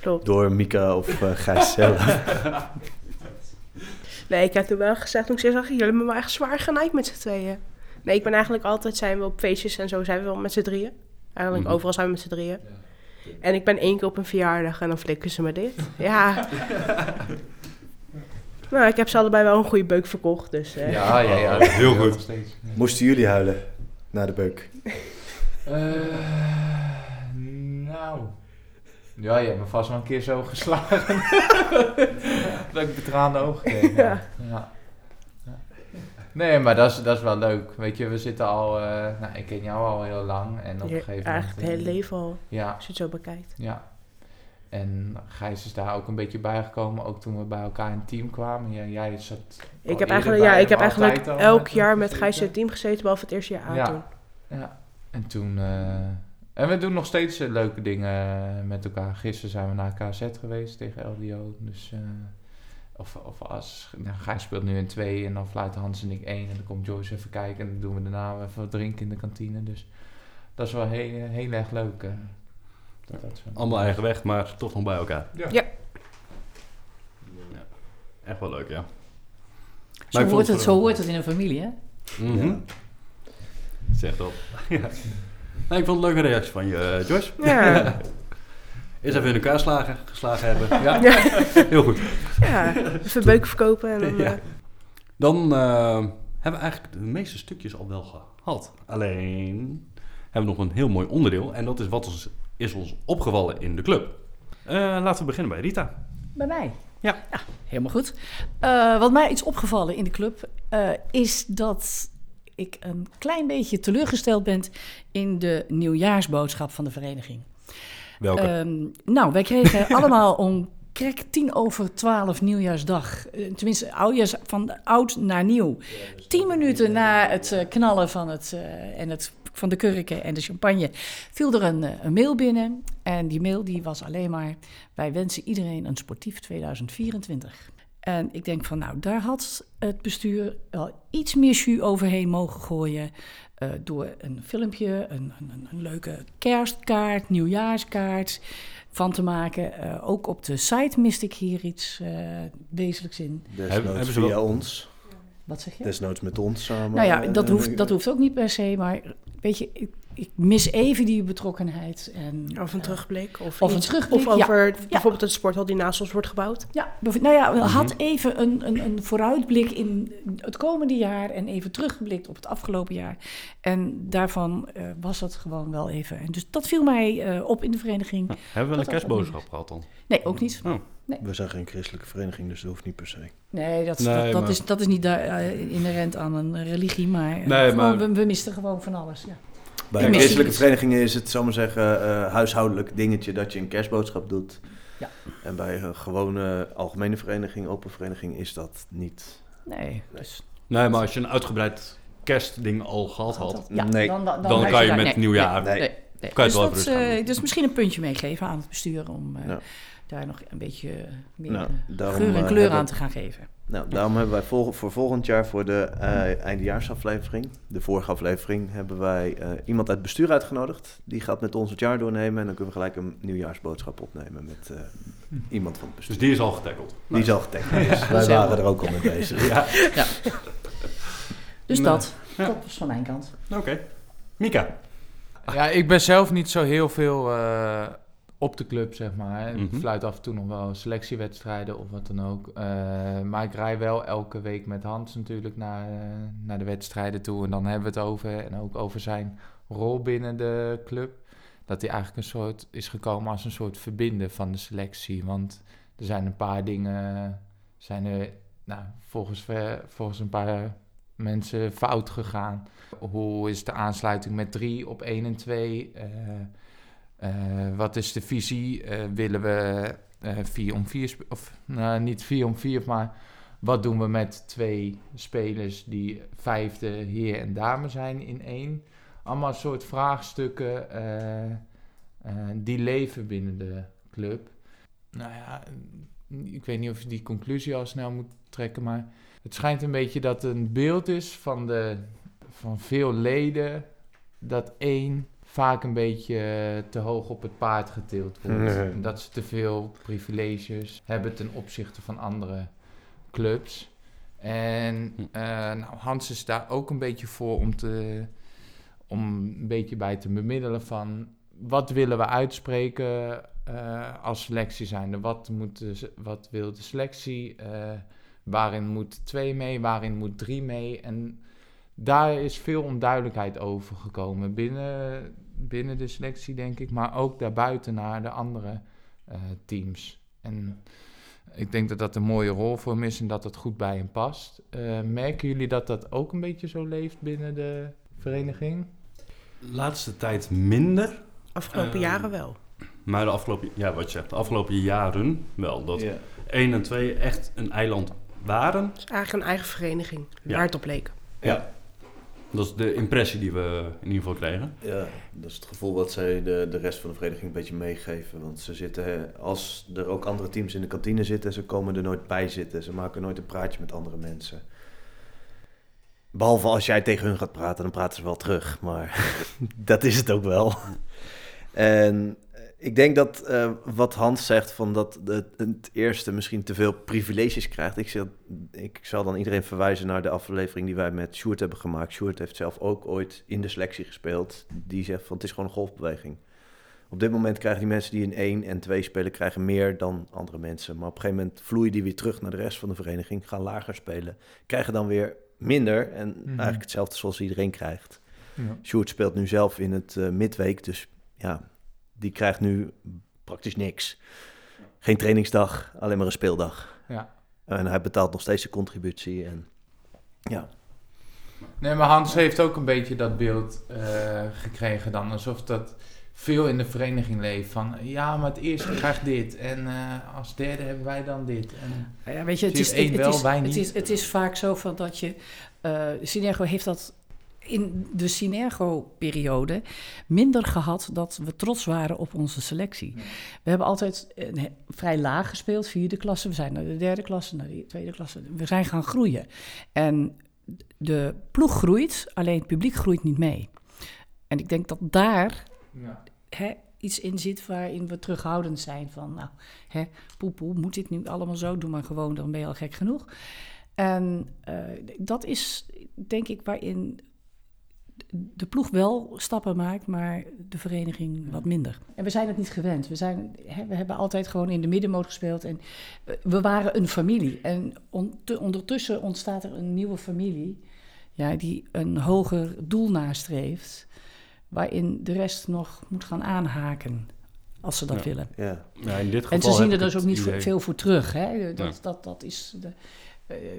Klopt. Door Mika of eh, Gijs zelf. Nee, ik heb toen wel gezegd, toen ik zei, zag jullie hebben me wel echt zwaar genaaid met z'n tweeën. Nee, ik ben eigenlijk altijd, zijn we op feestjes en zo, zijn we wel met z'n drieën. Eigenlijk Mhm. overal zijn we met z'n drieën. En ik ben één keer op een verjaardag en dan flikken ze me dit. Ja. nou, ik heb ze allebei wel een goede beuk verkocht, dus... eh, Ja, ja, ja. Heel goed. Moesten jullie huilen na de beuk? Eh, nou. Ja, je hebt me vast wel een keer zo geslagen. dat ik betraande ogen kreeg. Ja. Nee, maar dat is, dat is wel leuk. Weet je, we zitten al. eh, nou, ik ken jou al heel lang. En op een gegeven moment. eigenlijk het hele leven al, Ja, als je het zo bekijkt. ja. En Gijs is daar ook een beetje bijgekomen. Ook toen we bij elkaar in het team kwamen. Ja, jij zat. Ik heb eigenlijk, ja, ik heb eigenlijk elk met jaar met Gijs in het team gezeten, behalve het eerste jaar aan Ja. toen. Ja, en toen... eh, en we doen nog steeds eh, leuke dingen met elkaar. Gisteren zijn we naar KZ geweest tegen LDO. Dus, eh, of, of als... Nou, Gijs speelt nu in twee en dan fluiten Hans en ik één. En dan komt Joyce even kijken en dan doen we daarna even wat drinken in de kantine. Dus dat is wel heel, heel erg leuk. eh, dat dat zo- Allemaal eigen weg, maar toch nog bij elkaar. Ja. Ja. Ja. Echt wel leuk, ja. Zo, Maar hoort het, zo hoort het in een familie, hè? Mhm. Ja. Zeg dat. ja. Nou, ik vond het een leuke reactie van je, eh, Joyce. Ja, Eerst even in elkaar slagen, geslagen hebben. Ja, Ja. heel goed. ja. even beuk verkopen en dan... Ja. eh, Dan eh, hebben we eigenlijk de meeste stukjes al wel gehad. Alleen hebben we nog een heel mooi onderdeel. En dat is wat ons, is ons opgevallen in de club. Eh, laten we beginnen bij Rita. Bij mij? Ja. helemaal goed. Eh, wat mij is opgevallen in de club eh, is dat ik een klein beetje teleurgesteld ben in de nieuwjaarsboodschap van de vereniging. Welke? Ehm, nou, wij kregen allemaal om krek tien over twaalf nieuwjaarsdag. eh, tenminste, oudjaars, van oud naar nieuw. Tien minuten na het eh, knallen van, het, eh, en het, van de kurken en de champagne viel er een, een mail binnen. En die mail die was alleen maar... wij wensen iedereen een sportief 2024. En ik denk van, nou, daar had het bestuur wel iets meer jus overheen mogen gooien... eh, door een filmpje, een, een, een leuke kerstkaart, nieuwjaarskaart van te maken. Eh, ook op de site miste ik hier iets eh, wezenlijks in. Desnoods hebben ze via wel- ons. Wat zeg je? Desnoods met ons samen. Nou ja, dat hoeft, dat hoeft ook niet per se, maar weet je, ik- ik mis even die betrokkenheid. En, Of een eh, terugblik. Of, Of een iets- terugblik, Of ja. over bijvoorbeeld het sporthal die naast ons wordt gebouwd. Ja, nou ja, had Mhm. even een, een, een vooruitblik in het komende jaar en even teruggeblikt op het afgelopen jaar. En daarvan eh, was het gewoon wel even. En dus dat viel mij eh, op in de vereniging. Nou, hebben we Dat een kerstboodschap gehad dan? Nee, ook niet. We zijn geen christelijke vereniging, dus dat hoeft niet per se. Nee, dat, Nee, dat, dat maar- is, dat is niet daar, inherent aan een religie, maar, Nee, gewoon, maar- We, we misten gewoon van alles. Ja. Bij misschien christelijke verenigingen is het, zal ik maar zeggen, eh, huishoudelijk dingetje dat je een kerstboodschap doet. Ja. En bij een gewone algemene vereniging, open vereniging, is dat niet. Nee, dus Nee, maar als je een uitgebreid kerstding al gehad had, ja, Nee. dan, dan, dan kan je met nee, nieuwjaar... Nee, Nee. nee, nee. Kan je dus, het wel dat, eh, dus misschien een puntje meegeven aan het bestuur om eh, Ja. Daar nog een beetje meer Nou, eh, daarom, geur en eh, kleur hebben- aan te gaan geven. Nou, daarom hebben wij vol- voor volgend jaar, voor de eh, eindejaarsaflevering, de vorige aflevering, hebben wij eh, iemand uit het bestuur uitgenodigd. Die gaat met ons het jaar doornemen en dan kunnen we gelijk een nieuwjaarsboodschap opnemen met eh, iemand van het bestuur. Dus die is al getackled. Die is al. Dus wij waren er ook al mee bezig. Ja, Dus Nee. dat, Ja. dat was van mijn kant. oké. Mika. Ja, ik ben zelf niet zo heel veel eh, op de club, zeg maar. Ik Mhm. fluit af en toe nog wel selectiewedstrijden of wat dan ook. Eh, maar ik rij wel elke week met Hans natuurlijk naar, eh, naar de wedstrijden toe. En dan hebben we het over, en ook over zijn rol binnen de club. Dat hij eigenlijk een soort is gekomen als een soort verbinder van de selectie. Want er zijn een paar dingen, zijn er nou, volgens, ver- volgens een paar mensen fout gegaan. Hoe is de aansluiting met 3 op 1 en 2? Wat is de visie? Eh, willen we 4 om 4 of nou, niet 4 om 4, maar wat doen we met twee spelers die vijfde heer en dame zijn in één? Allemaal soort vraagstukken eh, eh, die leven binnen de club. Nou ja, ik weet niet of je die conclusie al snel moet trekken, maar het schijnt een beetje dat een beeld is van, de, van veel leden dat één vaak een beetje te hoog op het paard getild wordt. Nee. En Dat ze te veel privileges hebben ten opzichte van andere clubs. En eh, nou, Hans is daar ook een beetje voor om, te, om een beetje bij te bemiddelen van wat willen we uitspreken eh, als selectie zijnde? Wat, moet de, wat wil de selectie? Eh, waarin moet twee mee? Waarin moet drie mee? En daar is veel onduidelijkheid over gekomen binnen, binnen de selectie, denk ik. Maar ook daarbuiten naar de andere eh, teams. En ik denk dat dat een mooie rol voor hem is en dat het goed bij hem past. Eh, merken jullie dat dat ook een beetje zo leeft binnen de vereniging? Laatste tijd minder, Afgelopen Ehm, jaren wel. maar de afgelopen, ja, wat je zegt, de afgelopen jaren wel. Dat Ja. 1 en 2 echt een eiland waren. Is eigenlijk een eigen vereniging, Ja. waar het op leek. Ja. Dat is de impressie die we in ieder geval kregen. Ja, dat is het gevoel wat zij de, de rest van de vereniging een beetje meegeven. Want ze zitten, als er ook andere teams in de kantine zitten, ze komen er nooit bij zitten. Ze maken nooit een praatje met andere mensen. Behalve als jij tegen hun gaat praten, dan praten ze wel terug. Maar dat is het ook wel. En ik denk dat eh, wat Hans zegt, van dat het, het eerste misschien te veel privileges krijgt. Ik zal, ik zal dan iedereen verwijzen naar de aflevering die wij met Sjoerd hebben gemaakt. Sjoerd heeft zelf ook ooit in de selectie gespeeld. Die zegt van het is gewoon een golfbeweging. Op dit moment krijgen die mensen die in 1 en 2 spelen, krijgen meer dan andere mensen. Maar op een gegeven moment vloeien die weer terug naar de rest van de vereniging, gaan lager spelen. Krijgen dan weer minder en eigenlijk hetzelfde zoals iedereen krijgt. Ja. Sjoerd speelt nu zelf in het eh, midweek, dus ja, die krijgt nu praktisch niks. Geen trainingsdag, alleen maar een speeldag. Ja. En hij betaalt nog steeds de contributie. En ja, Nee, maar Hans heeft ook een beetje dat beeld eh, gekregen dan. Alsof dat veel in de vereniging leeft. Van ja, maar het eerste krijgt dit. En eh, als derde hebben wij dan dit. En, Ja, weet je, het is, het, wel, is, wij het, is, het is vaak zo van dat je... eh Synergo heeft dat in de Synergo-periode minder gehad dat we trots waren op onze selectie. We hebben altijd he- vrij laag gespeeld, vierde klasse. We zijn naar de derde klasse, naar de tweede klasse. We zijn gaan groeien. En de ploeg groeit, alleen het publiek groeit niet mee. En ik denk dat daar ja. hè, iets in zit waarin we terughoudend zijn van, nou, hè, poe, poe, moet dit nu allemaal zo? Doe maar gewoon, dan ben je al gek genoeg. En eh, dat is, denk ik, waarin de ploeg wel stappen maakt, maar de vereniging wat minder. En we zijn het niet gewend. We, zijn, hè, we hebben altijd gewoon in de middenmoot gespeeld en eh, we waren een familie. En on- te- ondertussen ontstaat er een nieuwe familie ja, die een hoger doel nastreeft, waarin de rest nog moet gaan aanhaken als ze dat Ja. willen. Ja. Ja, in dit geval En ze zien er dus ook niet idee- veel voor terug. Hè? Dat, Ja. dat, dat is de,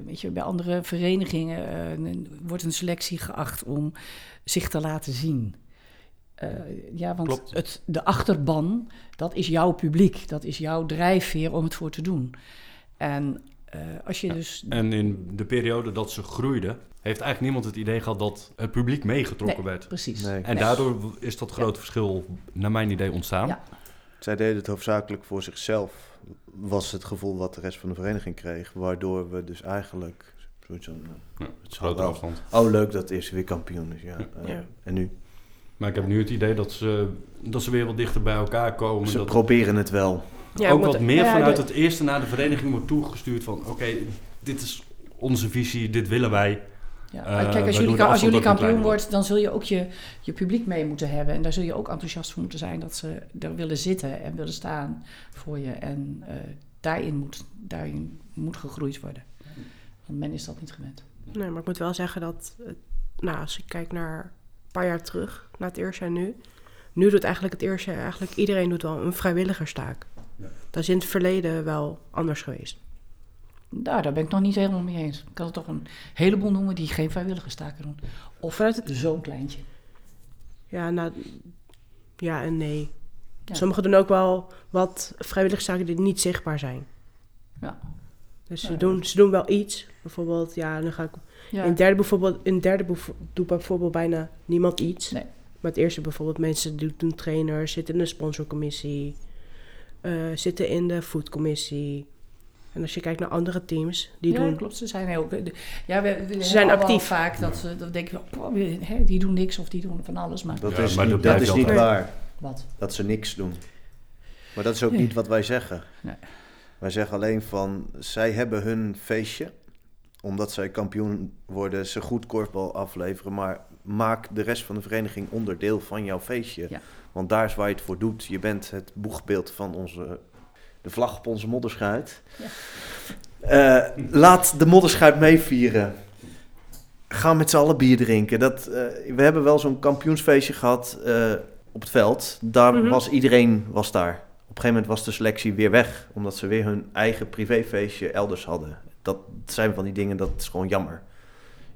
weet je, bij andere verenigingen eh, wordt een selectie geacht om zich te laten zien. Eh, ja, want Klopt. Het, de achterban, dat is jouw publiek. Dat is jouw drijfveer om het voor te doen. En eh, als je Ja. dus... En in de periode dat ze groeiden, heeft eigenlijk niemand het idee gehad dat het publiek meegetrokken Nee, werd. precies. Nee. En Nee. daardoor is dat grote verschil, naar mijn idee, ontstaan. Ja. Zij deden het hoofdzakelijk voor zichzelf, was het gevoel wat de rest van de vereniging kreeg. Waardoor we dus eigenlijk zoiets van, Ja, het wel. afstand. Oh, leuk dat is weer kampioen is, ja. Eh, Ja. En nu? Maar ik heb nu het idee dat ze, dat ze weer wat dichter bij elkaar komen. Ze dat proberen het wel. Ja, ook wat meer ja, vanuit de- het eerste naar de vereniging wordt toegestuurd van... oké, dit is onze visie, dit willen wij. Ja, Eh, kijk, als jullie, als kampioen wordt, dan zul je ook je, je publiek mee moeten hebben. En daar zul je ook enthousiast voor moeten zijn dat ze er willen zitten en willen staan voor je. En eh, daarin, moet, daarin moet gegroeid worden. Want men is dat niet gewend. Nee, maar ik moet wel zeggen dat, nou, als ik kijk naar een paar jaar terug, naar het eerste en nu. Nu doet eigenlijk het eerste, eigenlijk iedereen doet wel een vrijwilligerstaak. Ja. Dat is in het verleden wel anders geweest. Nou, daar ben ik nog niet helemaal mee eens. Ik kan er toch een heleboel noemen die geen vrijwilligerstaken doen. Of Vanuit het, zo'n kleintje. ja, nou, ja en nee. Ja. Sommigen doen ook wel wat vrijwilligerstaken die niet zichtbaar zijn. Ja. Dus ze, doen, ze doen wel iets. Bijvoorbeeld, ja, dan ga ik Ja. In derde bijvoorbeeld, in derde doet bijvoorbeeld bijna niemand iets. Nee. Maar het eerste bijvoorbeeld mensen die doen trainers, zitten in de sponsorcommissie, eh, zitten in de foodcommissie. En als je kijkt naar andere teams, die ja, doen... klopt. Ze zijn heel... de- Ja, we, we zijn actief. vaak dat ze dat denken oh, hè, die doen niks of die doen van alles. Maar Dat Ja, is maar niet, dat is niet altijd. waar, wat? dat ze niks doen. Maar dat is ook Nee. niet wat wij zeggen. Nee. Wij zeggen alleen van, zij hebben hun feestje. Omdat zij kampioen worden, ze goed korfbal afleveren. Maar maak de rest van de vereniging onderdeel van jouw feestje. Ja. Want daar is waar je het voor doet. Je bent het boegbeeld van onze, de vlag op onze modderschuit. Eh, laat de modderschuit meevieren. Ga met z'n allen bier drinken. Dat, eh, we hebben wel zo'n kampioensfeestje gehad eh, op het veld. Daar Mhm. was iedereen was daar. Op een gegeven moment was de selectie weer weg. Omdat ze weer hun eigen privéfeestje elders hadden. Dat zijn van die dingen, dat is gewoon jammer.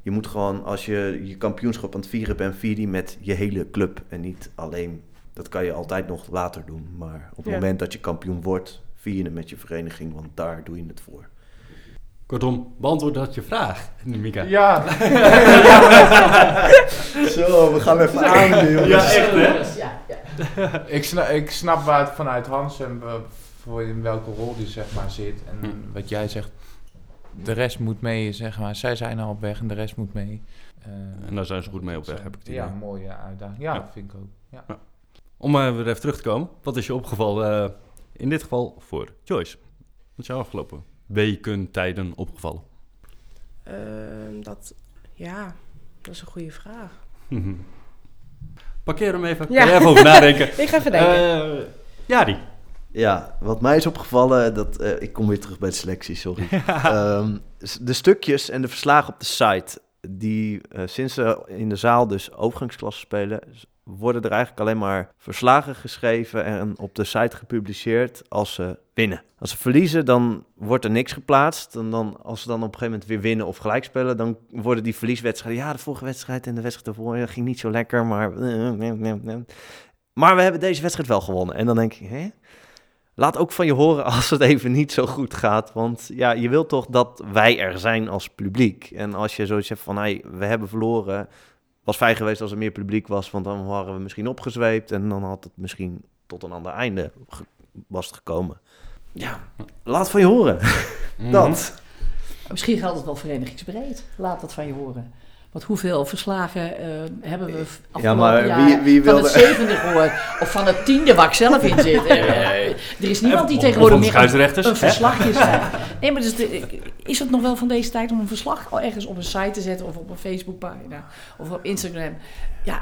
Je moet gewoon, als je je kampioenschap aan het vieren bent, vier die met je hele club. En niet alleen, dat kan je altijd nog later doen. Maar op het Ja. moment dat je kampioen wordt, vier je het met je vereniging. Want daar doe je het voor. Kortom, beantwoord dat je vraag, Mika. Ja, Zo, we gaan even aan, jongens. Ja, echt hè? Ja, ja. ik snap, ik snap waar het vanuit Hans en voor in welke rol die zeg maar zit. En Hm. wat jij zegt, de rest moet mee, zeg maar. Zij zijn al op weg en de rest moet mee. Eh, En daar zijn ze goed mee op weg, heb ik het idee. Ja, mooie uitdaging. Ja, Ja. vind ik ook. Ja. Om eh, weer even terug te komen, wat is je opgevallen, eh, in dit geval voor Joyce? Wat is jou afgelopen weken, tijden opgevallen? Ehm, dat, ja, dat is een goede vraag. Parkeer hem even, Ja. even over nadenken. Ik ga even denken. Eh Jari. Ja, wat mij is opgevallen, dat, eh, ik kom weer terug bij de selectie, sorry. Ehm, de stukjes en de verslagen op de site, die eh, sinds ze in de zaal dus overgangsklasse spelen, worden er eigenlijk alleen maar verslagen geschreven en op de site gepubliceerd als ze winnen. Als ze verliezen, dan wordt er niks geplaatst. En dan, als ze dan op een gegeven moment weer winnen of gelijk spelen, dan worden die verlieswedstrijden, ja, de vorige wedstrijd en de wedstrijd ervoor ging niet zo lekker, maar... Maar we hebben deze wedstrijd wel gewonnen. En dan denk ik, hè? Laat ook van je horen als het even niet zo goed gaat. Want ja, je wilt toch dat wij er zijn als publiek. En als je zoiets hebt van, hey, we hebben verloren. Was fijn geweest als er meer publiek was, want dan waren we misschien opgezweept. En dan had het misschien tot een ander einde was het gekomen. Ja, laat van je horen. Mhm. Dat. Misschien geldt het wel verenigingsbreed. Laat dat van je horen. Want hoeveel verslagen eh, hebben we v- Ja, maar jaar wie- wie van wilde- het zevende gehoord? Of van het tiende waar ik zelf in zit? Eh, er is niemand die tegenwoordig meer van een, verslagje schrijft. Nee, maar dus de, is het nog wel van deze tijd om een verslag al ergens op een site te zetten... of op een Facebookpagina of op Instagram? Ja,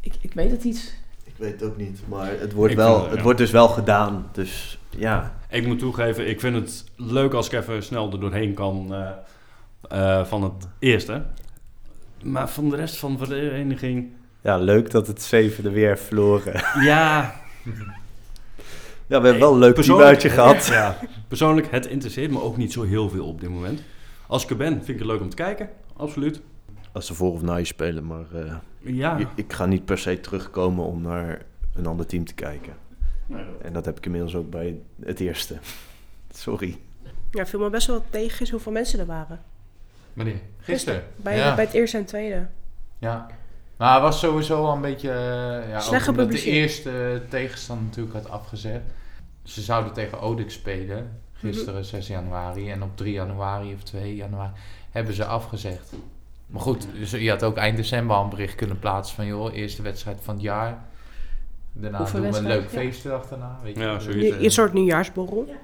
ik, ik weet het niet. Ik weet het ook niet, maar het wordt, Ik wel, vind, eh, het ja. wordt dus wel gedaan. Dus ja, Ik moet toegeven, ik vind het leuk als ik even snel er doorheen kan eh, eh, van het eerste. Maar van de rest van de vereniging, ja leuk dat het zevende weer verloren. ja... Ja, we hebben wel een leuk teamuitje gehad. Ja, persoonlijk, het interesseert me ook niet zo heel veel op dit moment. Als ik er ben, vind ik het leuk om te kijken, absoluut. Als ze voor of na je spelen, maar eh, Ja, ik, ik ga niet per se terugkomen om naar een ander team te kijken. En dat heb ik inmiddels ook bij het eerste. Sorry. Ja, viel me best wel tegen is hoeveel mensen er waren. Wanneer? Gisteren? Bij, ja. bij het eerste en tweede. Ja. Maar hij was sowieso al een beetje... eh, ja, Slecht omdat de eerste tegenstander natuurlijk had afgezet. Ze zouden tegen Odix spelen. Gisteren 6 januari. En op 3 januari of 2 januari hebben ze afgezegd. Maar goed, dus je had ook eind december al een bericht kunnen plaatsen van... joh, eerste wedstrijd van het jaar. Daarna Hoeveel doen we een leuk wedstrijden? feest erachterna. Weet je. Ja, zoiets. Je, je soort nieuwjaarsborrel.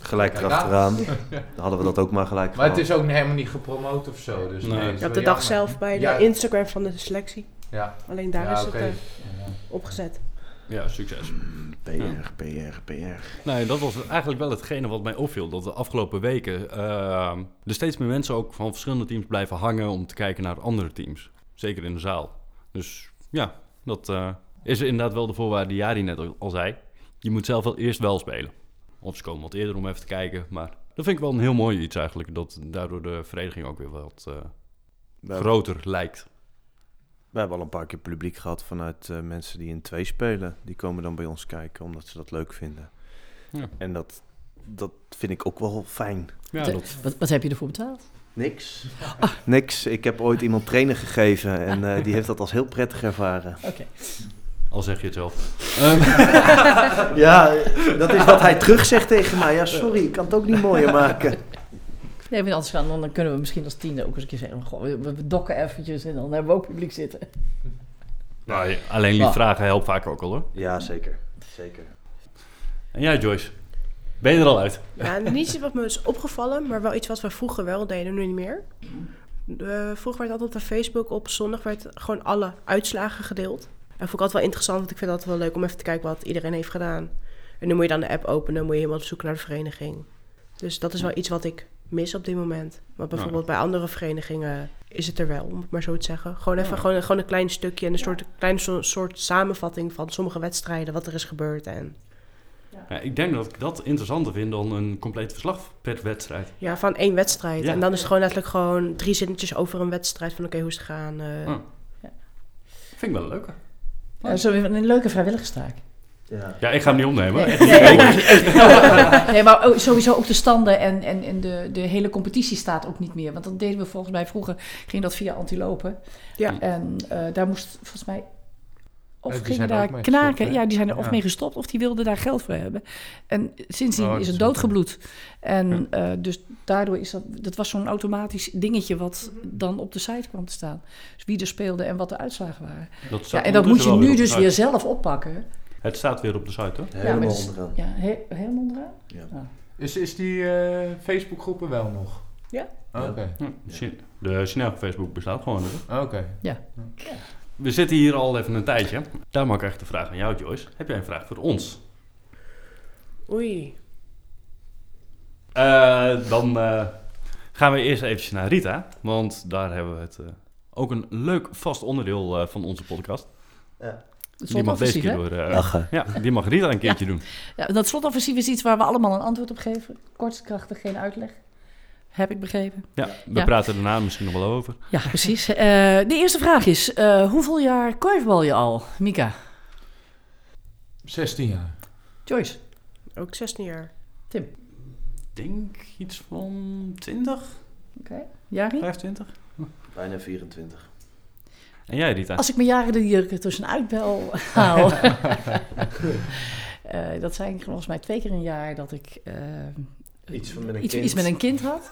Gelijk erachteraan. Dan hadden we dat ook maar gelijk Maar het is ook helemaal niet gepromoot of zo. Dus Nee. de dag jammer. zelf bij de Ja. Instagram van de selectie. Ja, Alleen daar ja is het eh, opgezet. ja, succes. PR, PR, PR. Nee, dat was eigenlijk wel hetgene wat mij opviel. Dat de afgelopen weken eh, er steeds meer mensen ook van verschillende teams blijven hangen om te kijken naar andere teams. Zeker in de zaal. Dus ja, dat eh, is inderdaad wel de voorwaarde die Jari net al- al zei. Je moet zelf wel eerst wel spelen. Of ze komen wat eerder om even te kijken. Maar dat vind ik wel een heel mooi iets eigenlijk. Dat daardoor de vereniging ook weer wat eh, groter lijkt. we hebben al een paar keer publiek gehad vanuit eh, mensen die in twee spelen. Die komen dan bij ons kijken omdat ze dat leuk vinden. Ja. En dat, dat vind ik ook wel fijn. Ja, Wat- dat, Wat, wat heb je ervoor betaald? Niks. Niks. Ik heb ooit iemand trainen gegeven en eh, die heeft dat als heel prettig ervaren. Oké. Al zeg je het zelf. Ja, dat is wat hij terug zegt tegen mij. Ja, sorry, ik kan het ook niet mooier maken. Nee, maar anders gaan, dan kunnen we misschien als tiende ook eens een keer zeggen... Goh, we, dokken eventjes en dan hebben we ook publiek zitten. Nou, alleen lief Ah. vragen helpt vaak ook al hoor. Ja, zeker. Zeker. En jij Joyce, ben je er al uit? Ja, niet iets wat me is opgevallen, maar wel iets wat we vroeger wel deden, nu niet meer. Eh, vroeger werd altijd op Facebook op zondag werd gewoon alle uitslagen gedeeld. Vond ik altijd wel interessant, want ik vind het altijd wel leuk om even te kijken wat iedereen heeft gedaan. En nu moet je dan de app openen, moet je helemaal op zoek naar de vereniging. Dus dat is wel iets wat ik mis op dit moment. Maar bijvoorbeeld bij andere verenigingen is het er wel, om het maar zo te zeggen. Gewoon even Ja. gewoon, gewoon een klein stukje en een soort, kleine so- soort samenvatting van sommige wedstrijden, wat er is gebeurd. En Ja, ik denk dat ik dat interessanter vind dan een compleet verslag per wedstrijd. Ja, van één wedstrijd. En dan is het gewoon letterlijk gewoon drie zinnetjes over een wedstrijd. Van oké, hoe is het gegaan? eh. Oh. Vind ik wel een zo een leuke vrijwilligerstaak. Ja. Ja, ik ga hem niet opnemen. Nee, nee, nee, maar sowieso ook de standen en, en, en de, de hele competitie staat ook niet meer. Want dat deden we volgens mij vroeger, ging dat via antilopen. Ja. En eh, daar moest volgens mij... Of Ja, die gingen daar knaken, gestopt, ja, die zijn er of Ja. mee gestopt of die wilden daar geld voor hebben. En sindsdien Oh, is het doodgebloed. En eh, dus daardoor is dat, dat was zo'n automatisch dingetje wat dan op de site kwam te staan. Dus wie er speelde en wat de uitslagen waren. Dat Ja, en dat moet je nu dus weer zelf oppakken. Het staat weer op de site, hoor. Helemaal is- onderaan. Ja, he- helemaal onderaan. Is, is die eh Facebookgroepen wel nog? Ja. Oké. Ja, Chi- De Chanel Facebook bestaat gewoon. Hoor. Oké. We zitten hier al even een tijdje. Daarom ook echt de vraag aan jou, Joyce. Heb jij een vraag voor ons? Oei. Eh, dan eh, gaan we eerst eventjes naar Rita. Want daar hebben we het eh, ook een leuk vast onderdeel eh, van onze podcast. Het Die mag deze keer door... eh, Lachen. ja, die mag Rita een keertje doen. Ja, dat slotoffensief is iets waar we allemaal een antwoord op geven. Kort, krachtig, geen uitleg. Heb ik begrepen. Ja, we Ja. praten daarna misschien nog wel over. Ja, precies. Eh, de eerste vraag is, eh, hoeveel jaar korfbal je al, Mika? 16 jaar. Joyce? Ook 16 jaar. Ik denk iets van 20, Oké. Jari? 25. Bijna 24. En jij, Rita? Als ik mijn jaren er hier tussenuit bel haal. Eh, dat zijn volgens mij twee keer een jaar dat ik eh, Iets van met een iets, kind. iets met een kind had.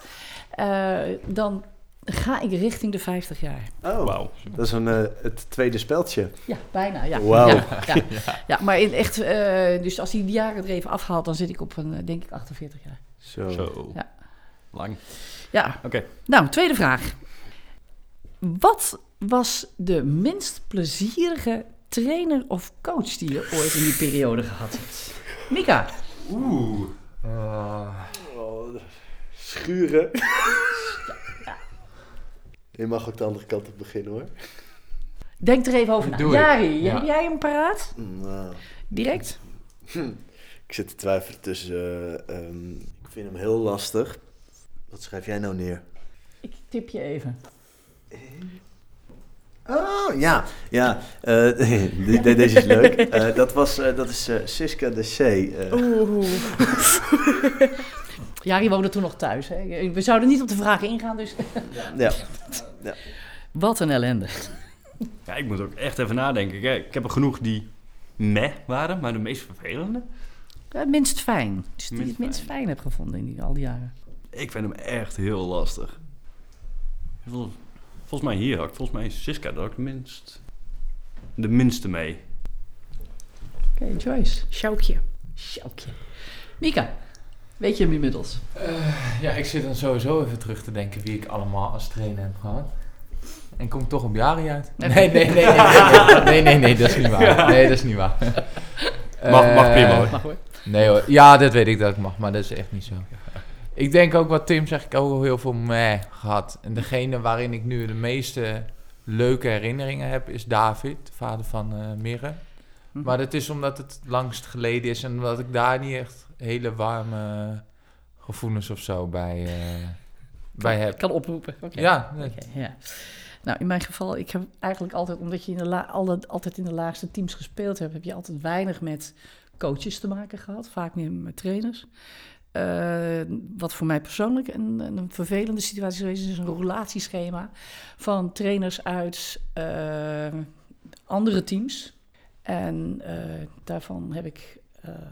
Eh, dan ga ik richting de 50 jaar. Oh, Wauw. dat is een, eh, het tweede speldje. Ja, bijna. Ja. Wauw. Ja, ja. ja, maar in echt, eh, dus als hij die jaren er even afhaalt, dan zit ik op een, denk ik, 48 jaar. Zo. Zo. Ja. Lang. Ja. Oké. Nou, tweede vraag. Wat was de minst plezierige trainer of coach die je ooit in die periode gehad hebt? Mika. Oeh. Eh, Oh, schuren. Je mag ook de andere kant op beginnen hoor. Denk er even over na. Jari, Ja. heb jij hem paraat? Nou, Direct? ik zit te twijfelen tussen. eh, ehm, ik vind hem heel lastig. Wat schrijf jij nou neer? Ik tip je even. Oh, ja. Ja, eh, de- de- deze is leuk. Eh, dat, was, eh, dat is eh, Siska de C. eh. Oeh. Jari woonde toen nog thuis. Hè? We zouden niet op de vraag ingaan, dus... ja. Wat een ellende. Ja, ik moet ook echt even nadenken. Kijk, ik heb er genoeg die meh waren, maar de meest vervelende. Het minst fijn. Dus die Minst het minst fijn. fijn heb gevonden in die, al die jaren. Ik vind hem echt heel lastig. Vol- Volgens mij hier ook. Volgens mij is Siska er ook het minst... De minste mee. Oké, Joyce. Sjoukje. Sjoukje. Mika, weet je hem inmiddels? eh, ja, ik zit dan sowieso even terug te denken wie ik allemaal als trainer heb gehad. En kom ik toch op jaren uit? Nee. Nee, nee, nee, nee, nee, nee, nee, nee, dat is niet waar. Nee, dat is niet waar. Mag- mag prima, Eh, hoor. Mag hoor. Nee hoor, ja, dat weet ik dat ik mag, maar dat is echt niet zo. Ik denk ook wat Tim zegt, ik heb ook al heel veel meh gehad. En degene waarin ik nu de meeste leuke herinneringen heb, is David, de vader van eh Mirre. Hm. Maar dat is omdat het langst geleden is en omdat ik daar niet echt hele warme gevoelens of zo bij, eh, bij heb. kan oproepen. Ja. Oké, ja. Nou, in mijn geval, ik heb eigenlijk altijd, omdat je in de la- alle- altijd in de laagste teams gespeeld hebt, heb je altijd weinig met coaches te maken gehad, vaak meer met trainers. Eh, wat voor mij persoonlijk een, een vervelende situatie is geweest, is een relatieschema van trainers uit eh, andere teams. En daarvan heb ik,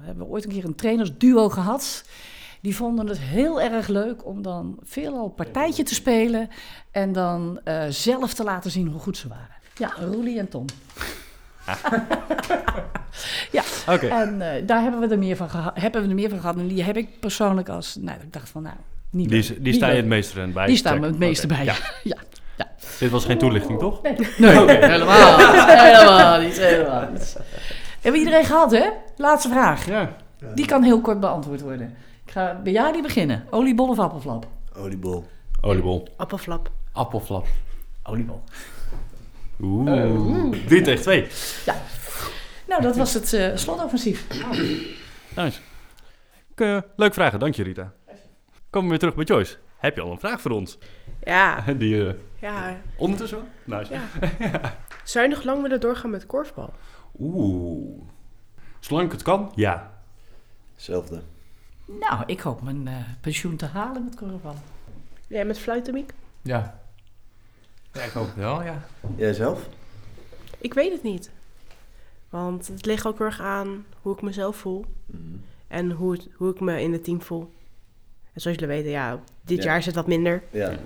hebben we ooit een keer een trainersduo gehad. Die vonden het heel erg leuk om dan veelal partijtje te spelen en dan eh, zelf te laten zien hoe goed ze waren. Ja, Roelie en Tom. Oké. En eh, daar hebben we, er meer van hebben we er meer van gehad. En die heb ik persoonlijk als, nou, ik dacht van, nou, niet Die, die niet sta je het meeste bij. Die staan me het meeste bij, Ja. ja. Dit was geen toelichting, toch? Nee, helemaal niet. Helemaal niet, helemaal niet. Hebben we iedereen gehad, hè? Laatste vraag. Ja. Die kan heel kort beantwoord worden. Ik ga bij Jari beginnen. Oliebol of appelflap? Oliebol. Oliebol. Appelflap. Appelflap. Oliebol. Oeh. 3 tegen 2. Nou, dat was het eh, slotoffensief. Nice. Uh, leuk vragen, dank je Rita. Komen we weer terug bij Joyce. Heb je al een vraag voor ons? Ja, Die eh, ja, ondertussen wel? Nice. ja. Zou je nog lang willen doorgaan met korfbal? Oeh. Zolang ik het kan, ja. Hetzelfde. Nou, ik hoop mijn eh, pensioen te halen met korfballen. Jij met fluiten, Miek? Ja. Ja, ik hoop het wel, ja. Jij zelf? Ik weet het niet. Want het ligt ook heel erg aan hoe ik mezelf voel. Mhm. En hoe, het, hoe ik me in het team voel. En zoals jullie weten, ja, dit Ja. jaar is het wat minder. Ja.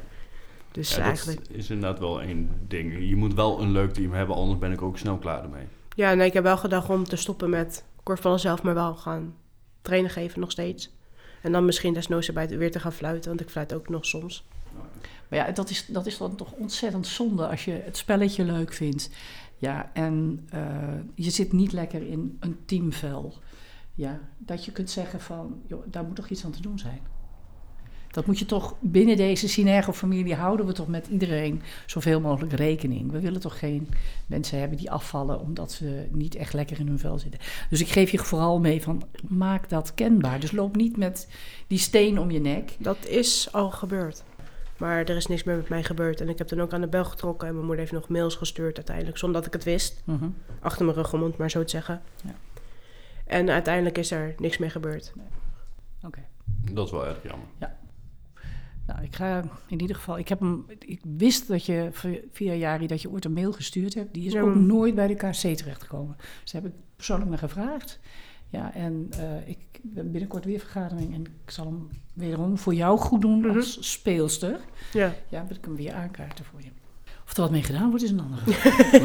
Dus ja dat eigenlijk... is inderdaad wel één ding. Je moet wel een leuk team hebben, anders ben ik ook snel klaar ermee. Ja, nee, ik heb wel gedacht om te stoppen met korfballen zelf, maar wel gaan trainen geven nog steeds. En dan misschien desnoods erbij weer te gaan fluiten, want ik fluit ook nog soms. Maar ja, dat is, dat is dan toch ontzettend zonde als je het spelletje leuk vindt. Ja, en eh, je zit niet lekker in een teamvel. Ja, dat je kunt zeggen van, joh, daar moet toch iets aan te doen zijn. Dat moet je toch binnen deze Synergo-familie houden we toch met iedereen zoveel mogelijk rekening. We willen toch geen mensen hebben die afvallen omdat ze niet echt lekker in hun vel zitten. Dus ik geef je vooral mee van maak dat kenbaar. Dus loop niet met die steen om je nek. Dat is al gebeurd. Maar er is niks meer met mij gebeurd. En ik heb dan ook aan de bel getrokken. En mijn moeder heeft nog mails gestuurd uiteindelijk. Zonder dat ik het wist. Mhm. Achter mijn rug om het maar zo te zeggen. Ja. En uiteindelijk is er niks meer gebeurd. Oké. Dat is wel erg jammer. Nou, ik ga in ieder geval. Ik, heb hem, ik wist dat je via Jari dat je ooit een mail gestuurd hebt. Die is Ja, ook maar- nooit bij de KC terechtgekomen. Dus daar heb ik persoonlijk naar gevraagd. Ja, en eh, ik hebben binnenkort weer vergadering en ik zal hem wederom voor jou goed doen Mhm. als speelster. Ja. Ja, dat ik hem weer aankaarten voor je. Of er wat mee gedaan wordt, is een andere.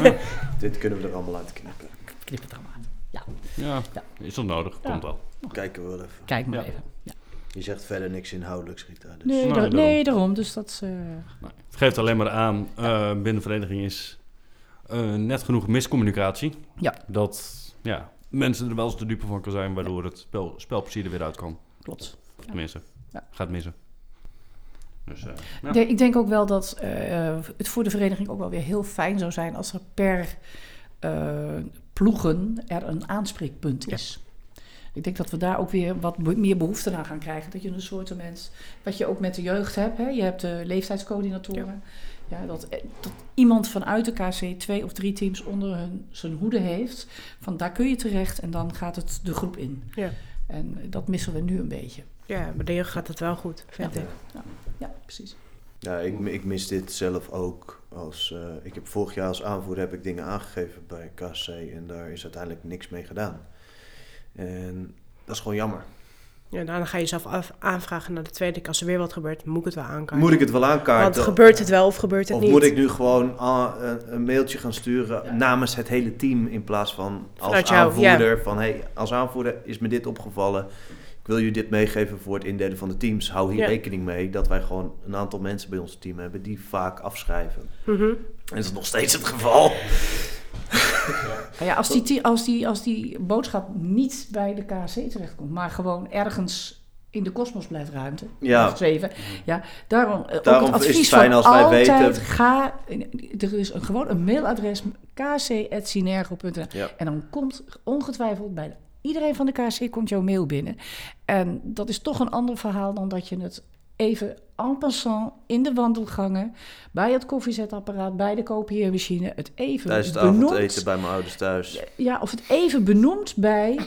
Dit kunnen we er allemaal uit knippen. Knip het allemaal aan. Ja, Ja. is dat nodig? Ja. Komt wel. Kijken we wel even. Kijk maar Ja. even. Ja. Je zegt verder niks inhoudelijks, Rita. Dus. Nee, Nee, da- daarom. nee, daarom. Dus dat... eh, Het geeft alleen maar aan, eh, binnen de vereniging is eh, net genoeg miscommunicatie. Ja. Dat ja, mensen er wel eens de dupe van kan zijn, waardoor het spel, spelplezier er weer uit kan. klopt. Tenminste, Ja. gaat missen. Dus, eh, ja. Ik denk- Ik denk ook wel dat eh, het voor de vereniging ook wel weer heel fijn zou zijn als er per eh, ploegen er een aanspreekpunt is. Ik denk dat we daar ook weer wat meer behoefte aan gaan krijgen. Dat je een soort mens, wat je ook met de jeugd hebt, hè? je hebt de leeftijdscoördinatoren. Ja. dat, eh, dat iemand vanuit de KC twee of drie teams onder hun, zijn hoede heeft. Van daar kun je terecht en dan gaat het de groep in. Ja. En dat missen we nu een beetje. Ja, bij de jeugd gaat het wel goed, vind Ja. ik. Ja, precies. Ja, ik, ik mis dit zelf ook. Als, eh, ik heb vorig jaar als aanvoerder heb ik dingen aangegeven bij KC en daar is uiteindelijk niks mee gedaan. En dat is gewoon jammer. Ja, daarna ga je jezelf af, aanvragen naar de tweede keer. Als er weer wat gebeurt, moet ik het wel aankaarten. Moet ik het wel aankaarten? Want gebeurt het wel of gebeurt het Of niet? moet ik nu gewoon ah, een, een mailtje gaan sturen Ja. namens het hele team in plaats van als Vanuit jou, aanvoerder van hey, als aanvoerder is me dit opgevallen. Ik wil jullie dit meegeven voor het indelen van de teams. Hou hier Ja. rekening mee dat wij gewoon een aantal mensen bij ons team hebben die vaak afschrijven. Mhm. En dat is nog steeds het geval. Ja, als, die, als, die, als die boodschap niet bij de KC terechtkomt, maar gewoon ergens in de kosmos blijft ruimte, Ja. Ja, daarom, eh, Daarom het is het fijn als wij weten- ga, er is een, gewoon een mailadres kc.synergo.nl Ja. en dan komt ongetwijfeld bij iedereen van de KC komt jouw mail binnen. En dat is toch een ander verhaal dan dat je het even en passant in de wandelgangen, bij het koffiezetapparaat, bij de kopieermachine, het even Tijdens het avondeten bij mijn ouders thuis. Ja, of het even benoemt bij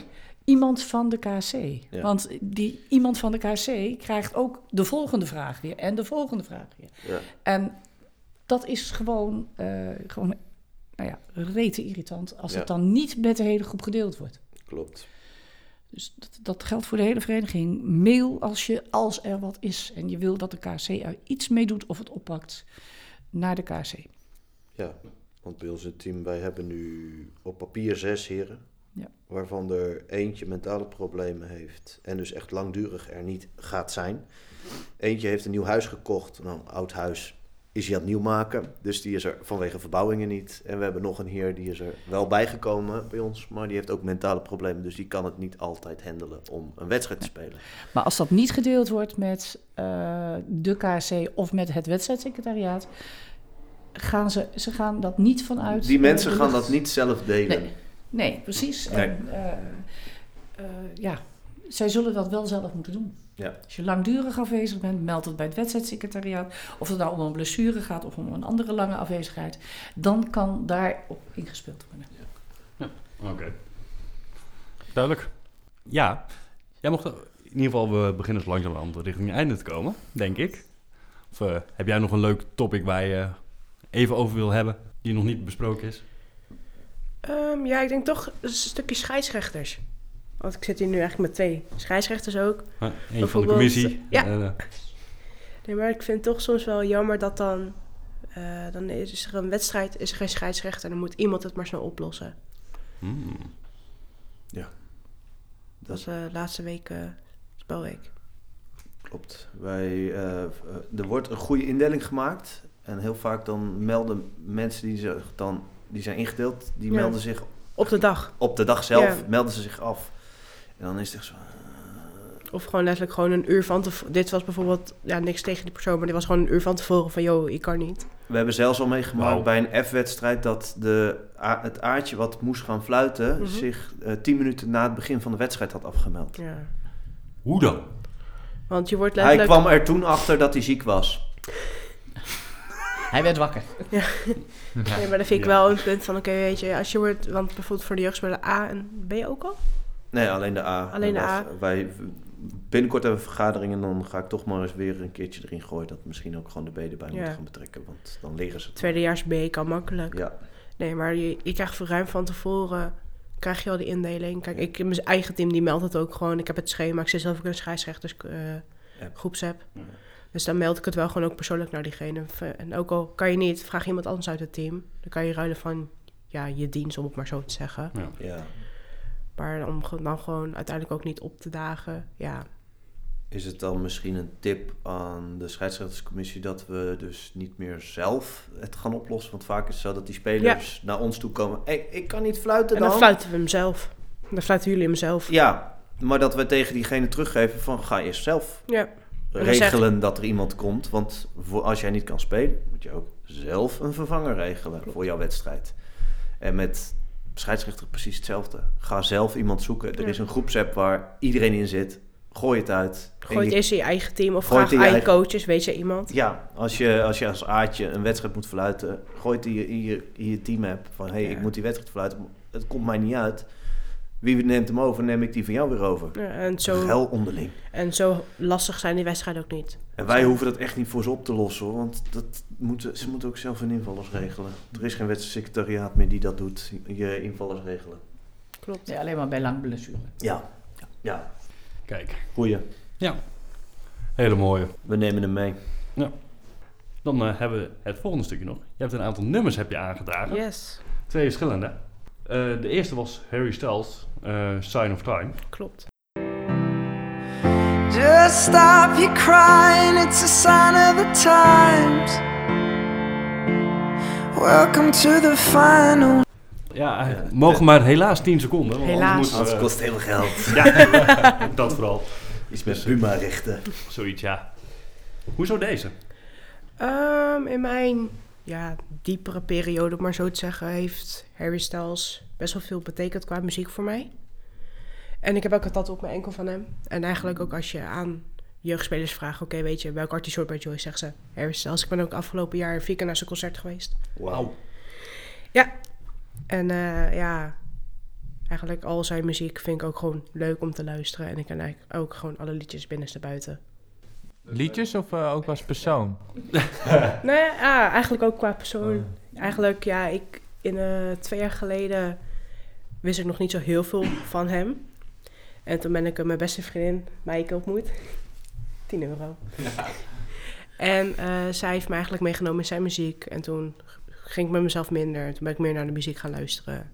iemand van de KC. Ja. Want die iemand van de KC krijgt ook de volgende vraag weer en de volgende vraag weer. Ja. En dat is gewoon, eh, gewoon nou ja, rete irritant als Ja. het dan niet met de hele groep gedeeld wordt. Klopt. Dus dat, dat geldt voor de hele vereniging. Mail als, je, als er wat is en je wil dat de KC er iets mee doet of het oppakt naar de KC. Ja, want bij ons in het team, wij hebben nu op papier zes heren. Ja. Waarvan er eentje mentale problemen heeft en dus echt langdurig er niet gaat zijn. Eentje heeft een nieuw huis gekocht, nou, een oud huis is hij aan het nieuw maken. Dus die is er vanwege verbouwingen niet. En we hebben nog een heer die is er wel bijgekomen bij ons, maar die heeft ook mentale problemen. Dus die kan het niet altijd handelen om een wedstrijd te spelen. Maar als dat niet gedeeld wordt met eh, de KC of met het wedstrijdsecretariaat, gaan ze, ze gaan dat niet vanuit. Die mensen gaan dat niet zelf delen. Nee, nee precies. Nee. En, eh, eh, ja, zij zullen dat wel zelf moeten doen. Ja. Als je langdurig afwezig bent, meld het bij het wedstrijdsecretariaat. Of het nou om een blessure gaat of om een andere lange afwezigheid, dan kan daarop ingespeeld worden. Oké. Duidelijk. Ja, jij mocht in ieder geval, we beginnen zo langzamerhand richting het einde te komen, denk ik. Of eh, heb jij nog een leuk topic waar je even over wil hebben, die nog niet besproken is? Ehm, ja, ik denk toch een stukje scheidsrechters. Want ik zit hier nu eigenlijk met twee scheidsrechters ook. Huh? Eentje van de commissie. ja. En, eh, Nee, maar ik vind het toch soms wel jammer dat dan... eh, dan is er een wedstrijd, is er geen scheidsrechter... en dan moet iemand het maar snel oplossen. hmm. Dat was de laatste week, eh, spelweek. Klopt. Wij, eh, eh, er wordt een goede indeling gemaakt. En heel vaak dan melden mensen die, zich dan, die zijn ingedeeld, die Ja. melden zich Op de dag. op de dag zelf, Ja. melden ze zich af. En dan is het echt zo... Of gewoon letterlijk gewoon een uur van tevoren. Dit was bijvoorbeeld, ja, niks tegen die persoon... maar dit was gewoon een uur van tevoren van... joh, ik kan niet. We hebben zelfs al meegemaakt bij een F-wedstrijd dat de, a- het aardje wat moest gaan fluiten... Mhm. zich eh, tien minuten na het begin van de wedstrijd had afgemeld. Ja. Hoe dan? Want je wordt Hij kwam er toen achter dat hij ziek was. Hij werd wakker. Nee, maar dat vind ik Ja. wel een punt van... oké, weet je, als je wordt... want bijvoorbeeld voor de jeugdspeler A en B ook al? Nee, alleen de A. Alleen de A. wij- binnenkort hebben we vergaderingen en dan ga ik toch maar eens weer een keertje erin gooien... dat misschien ook gewoon de B erbij Ja. moeten gaan betrekken. Want dan liggen ze... Tweedejaars B kan makkelijk. Ja, Nee, maar je, je krijgt ruim van tevoren... krijg je al die indeling. Kijk, ik, mijn eigen team die meldt het ook gewoon. Ik heb het schema. Ik zit zelf ook in een scheidsrechters eh groepsapp. Ja. Dus dan meld ik het wel gewoon ook persoonlijk naar diegene. En ook al kan je niet, vraag iemand anders uit het team. Dan kan je ruilen van ja, je dienst, om het maar zo te zeggen. Ja. Maar om dan gewoon uiteindelijk ook niet op te dagen. Ja, Is het dan misschien een tip aan de scheidsrechterscommissie dat we dus niet meer zelf het gaan oplossen? Want vaak is het zo dat die spelers naar ons toe komen. Hé, ik kan niet fluiten en dan. dan fluiten we hem zelf. Dan fluiten jullie hem zelf. Ja, maar dat we tegen diegene teruggeven van ga eerst zelf Ja. dan regelen dat er iemand komt. Want voor, als jij niet kan spelen, moet je ook zelf een vervanger regelen voor jouw wedstrijd. En met scheidsrechter precies hetzelfde. Ga zelf iemand zoeken. Er Ja. is een groepsapp waar iedereen in zit. Gooi het uit. Gooi het eerst in je eigen team of Gooi vraag aan je coaches. Weet je iemand? Ja, als je als, je als aardje een wedstrijd moet verluiten, gooi het in je, in je, in je team-app van... hé, hey, Ja. ik moet die wedstrijd verluiten, het komt mij niet uit. Wie neemt hem over, neem ik die van jou weer over. Ja, en, zo, Hel onderling. en zo lastig zijn die wedstrijden ook niet. En wij hoeven dat echt niet voor ze op te lossen, hoor. Want dat moeten, ze moeten ook zelf hun invallers regelen. Er is geen wedstrijdsecretariaat meer die dat doet, je invallers regelen. Klopt. Ja, alleen maar bij lang blessure. Ja, ja. Kijk, Goeie. hele mooie. We nemen hem mee. Dan eh, hebben we het volgende stukje nog. Je hebt een aantal nummers heb je aangedragen. Yes, Twee verschillende. Eh, de eerste was Harry Styles, Sign of Time. klopt. Just stop your crying, it's a sign of the times. Welcome to the final. Ja, eh, mogen maar helaas 10 seconden. want Helaas. Moeten we, kost heel veel geld. ja, dat vooral. Iets met Buma richten. Zoiets, ja. Hoezo deze? Ehm, in mijn ja, diepere periode, maar zo te zeggen, heeft Harry Styles best wel veel betekend qua muziek voor mij. En ik heb ook een tattoo op mijn enkel van hem. En eigenlijk ook als je aan jeugdspelers vraagt, oké, weet je, welk artiest hoort bij Joyce, zeggen ze Harry Styles. Ik ben ook afgelopen jaar vier keer naar zijn concert geweest. Wauw. En eh, ja, eigenlijk al zijn muziek vind ik ook gewoon leuk om te luisteren. En ik ken eigenlijk ook gewoon alle liedjes binnenste buiten. Liedjes of eh, ook als persoon? Nee, ja, eigenlijk ook qua persoon. Eigenlijk, ja, ik in eh, twee jaar geleden wist ik nog niet zo heel veel van hem. En toen ben ik eh, mijn beste vriendin, Maaike, ontmoet. 10 euro. En eh, zij heeft me eigenlijk meegenomen in zijn muziek. En toen ging ik met mezelf minder. En toen ben ik meer naar de muziek gaan luisteren.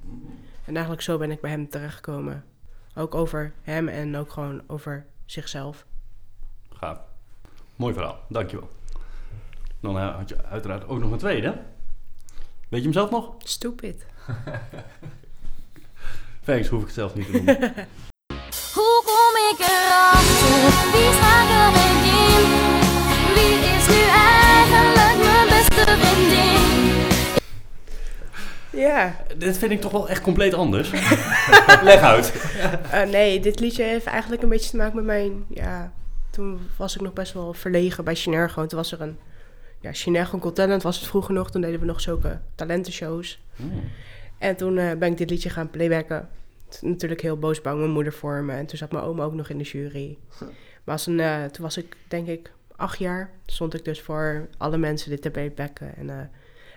En eigenlijk zo ben ik bij hem terechtgekomen. Ook over hem en ook gewoon over zichzelf. Gaaf. Mooi verhaal, dankjewel. Dan eh, had je uiteraard ook nog een tweede. Weet je hem zelf nog? Stupid. Thanks, hoef ik het zelf niet te doen. Hoe kom ik erachter? Wie staat erin? Wie is nu eigenlijk mijn beste vriendin? Ja. Dit vind ik toch wel echt compleet anders. Leg uit. Eh, nee, dit liedje heeft eigenlijk een beetje te maken met mijn... Ja, toen was ik nog best wel verlegen bij Chinergo. Toen was er een... Ja, Talent was het vroeger nog. Toen deden we nog zulke talentenshows. En toen eh, ben ik dit liedje gaan playbacken. Toen Natuurlijk heel boos bang mijn moeder voor me. En toen zat mijn oma ook nog in de jury. Maar als een, eh, toen was ik, denk ik, acht jaar. Stond ik dus voor alle mensen dit te playbacken. En eh,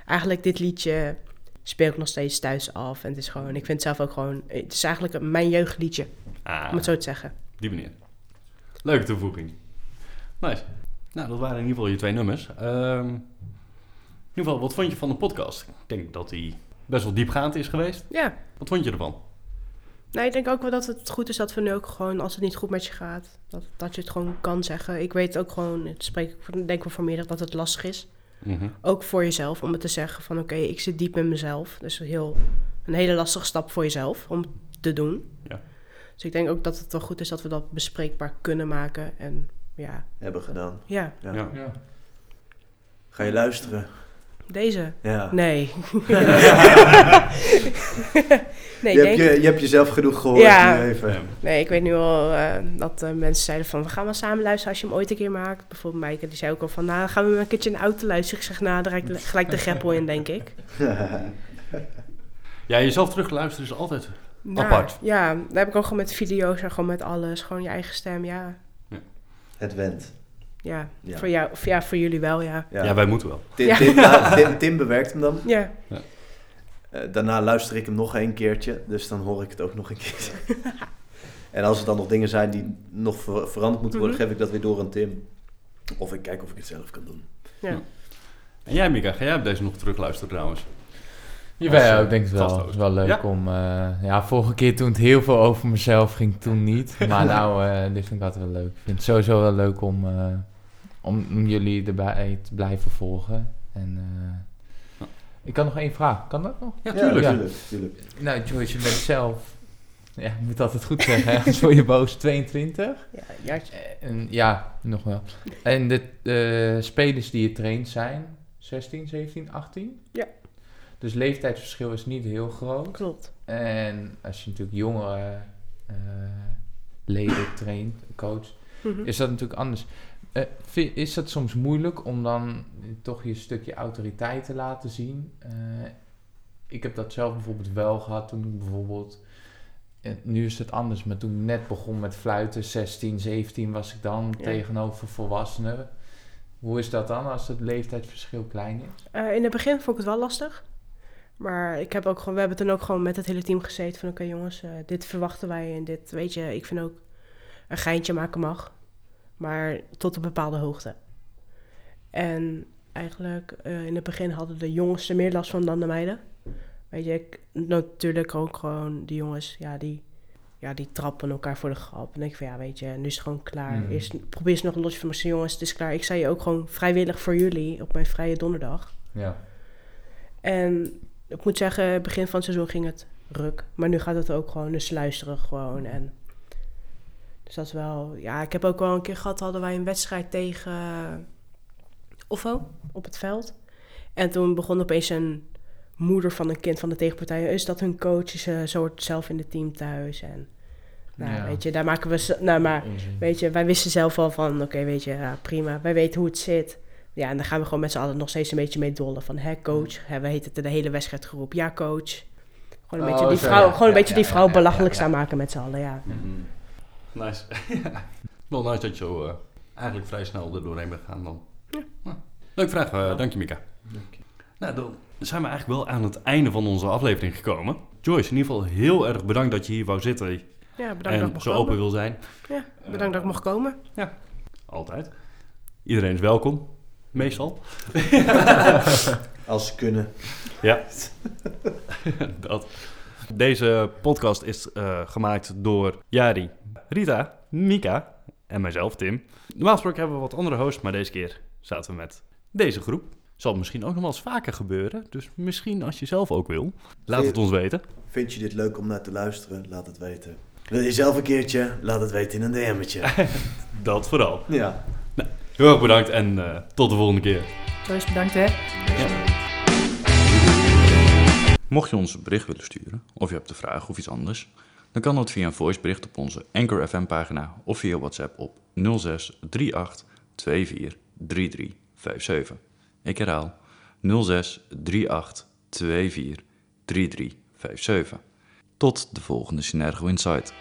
eigenlijk dit liedje speel ik nog steeds thuis af. En het is gewoon, ik vind het zelf ook gewoon... Het is eigenlijk mijn jeugdliedje. Ah, Om het zo te zeggen. die manier. Leuke toevoeging. Nice. Nou, dat waren in ieder geval je twee nummers. Ehm, in ieder geval, wat vond je van de podcast? Ik denk dat die best wel diepgaand is geweest. Ja. Wat vond je ervan? Nee, ik denk ook wel dat het goed is dat we nu ook gewoon, als het niet goed met je gaat, dat, dat je het gewoon kan zeggen. Ik weet ook gewoon, het spreek ik denk wel voor meerdere, dat het lastig is. Mhm. Ook voor jezelf, om het te zeggen van oké, ik zit diep in mezelf. Dus heel, een hele lastige stap voor jezelf om te doen. Ja. Dus ik denk ook dat het wel goed is dat we dat bespreekbaar kunnen maken. En ja, Hebben gedaan. ja Ja. Ja. Ja. Ga je luisteren? deze. Ja. Nee. nee, je, ik hebt je, je hebt jezelf genoeg gehoord Ja. nu even. Nee, ik weet nu al eh, dat eh, mensen zeiden van... we gaan wel samen luisteren als je hem ooit een keer maakt. Bijvoorbeeld Maaike, die zei ook al van... nou, gaan we een keertje in de auto luisteren. Ik zeg, nou, daar gelijk de greppel in, denk ik. Ja, jezelf terugluisteren is altijd... Nou, Apart. Ja, daar heb ik ook gewoon met video's en gewoon met alles. Gewoon je eigen stem, ja. Het went. Ja, Ja. Voor, jou, of ja voor jullie wel, ja. Ja, wij moeten wel. Tim, Ja. Tim, nou, Tim, Tim bewerkt hem dan. Ja, Eh, daarna luister ik hem nog een keertje, dus dan hoor ik het ook nog een keertje. en als er dan nog dingen zijn die nog ver- veranderd moeten worden, Mhm. geef ik dat weer door aan Tim. Of ik kijk of ik het zelf kan doen. Ja. En jij, Mika, ga jij deze nog terugluisteren trouwens? Jawel, ja, eh, ik denk het wel. Het is wel leuk Ja? om... eh, ja, vorige keer toen het heel veel over mezelf ging, toen niet. Maar nou, eh, dit vind ik altijd wel leuk. Ik vind het sowieso wel leuk om, eh, om, om jullie erbij te blijven volgen. En eh, ik kan nog één vraag. Kan dat nog? Ja, Ja, tuurlijk. tuurlijk, tuurlijk. Nou, Joyce, je bent zelf... Ja, je moet altijd goed zeggen, hè? Word je boos. 22? Ja, En, ja, nog wel. En de eh, spelers die je traint zijn 16, 17, 18? Ja. Dus leeftijdsverschil is niet heel groot. Klopt. En als je natuurlijk jongere eh, leden traint, coach, Mhm. is dat natuurlijk anders. Eh, is dat soms moeilijk om dan toch je stukje autoriteit te laten zien? Eh, ik heb dat zelf bijvoorbeeld wel gehad toen ik bijvoorbeeld... nu is het anders, maar toen ik net begon met fluiten, 16, 17 was ik dan Ja. tegenover volwassenen. Hoe is dat dan als het leeftijdsverschil klein is? In het begin vond ik het wel lastig. Maar ik heb ook gewoon, we hebben toen ook gewoon met het hele team gezeten van oké jongens, eh, dit verwachten wij en dit, weet je, ik vind ook een geintje maken mag. Maar tot een bepaalde hoogte. En eigenlijk eh, in het begin hadden de jongens er meer last van dan de meiden. Weet je, ik, natuurlijk ook gewoon de jongens, ja die, ja, die trappen elkaar voor de grap. En denk ik van ja, weet je, nu is het gewoon klaar. Eerst, probeer eens nog een losje van mijn jongens, het is klaar. Ik zei je ook gewoon vrijwillig voor jullie op mijn vrije donderdag. Ja. En ik moet zeggen, begin van het seizoen ging het ruk. Maar nu gaat het ook gewoon, dus luisteren gewoon. En dus dat is wel... Ja, ik heb ook wel een keer gehad, hadden wij een wedstrijd tegen Offo op het veld. En toen begon opeens een moeder van een kind van de tegenpartij... is dat hun coach, ze zo hoort zelf in het team thuis. En nou, Ja. weet je, daar maken we... Nou, maar Onzin. weet je, wij wisten zelf al van... Oké, weet je, ja, prima. Wij weten hoe het zit. Ja, en dan gaan we gewoon met z'n allen nog steeds een beetje mee dollen. Van, hè, coach. Hè, we heten het de hele wedstrijd geroep. Ja, coach. Gewoon een Oh, beetje die vrouw, ja. gewoon een Ja, beetje die ja, vrouw ja, belachelijk ja, ja. staan maken met z'n allen, ja. Mhm. Nice. Ja. Wel nice dat je zo eh, eigenlijk vrij snel er doorheen bent gegaan dan. Nou, leuk vraag, eh, dank je Mika. Nou, dan zijn we eigenlijk wel aan het einde van onze aflevering gekomen. Joyce, in ieder geval heel erg bedankt dat je hier wou zitten Ja, bedankt dat en ik mocht zo komen. open wil zijn. Ja, bedankt dat ik mocht komen. Altijd. Iedereen is welkom, meestal. Als ze kunnen. Ja. dat. Deze podcast is eh, gemaakt door Jari, Rita, Mika en mijzelf, Tim. Normaal gesproken hebben we wat andere hosts, maar deze keer zaten we met deze groep. Zal misschien ook nog wel eens vaker gebeuren, dus misschien als je zelf ook wil, laat het ons weten. Vind je dit leuk om naar te luisteren? Laat het weten. Wil je zelf een keertje? Laat het weten in een DM'tje. Dat vooral. ja. Heel erg bedankt en eh, tot de volgende keer. Joyce, bedankt hè. Mocht je ons een bericht willen sturen, of je hebt een vraag of iets anders, dan kan dat via een voicebericht op onze Anchor FM pagina of via WhatsApp op 06 38 24 33 57. Ik herhaal 06 38 24 33 57. Tot de volgende Synergo Insight.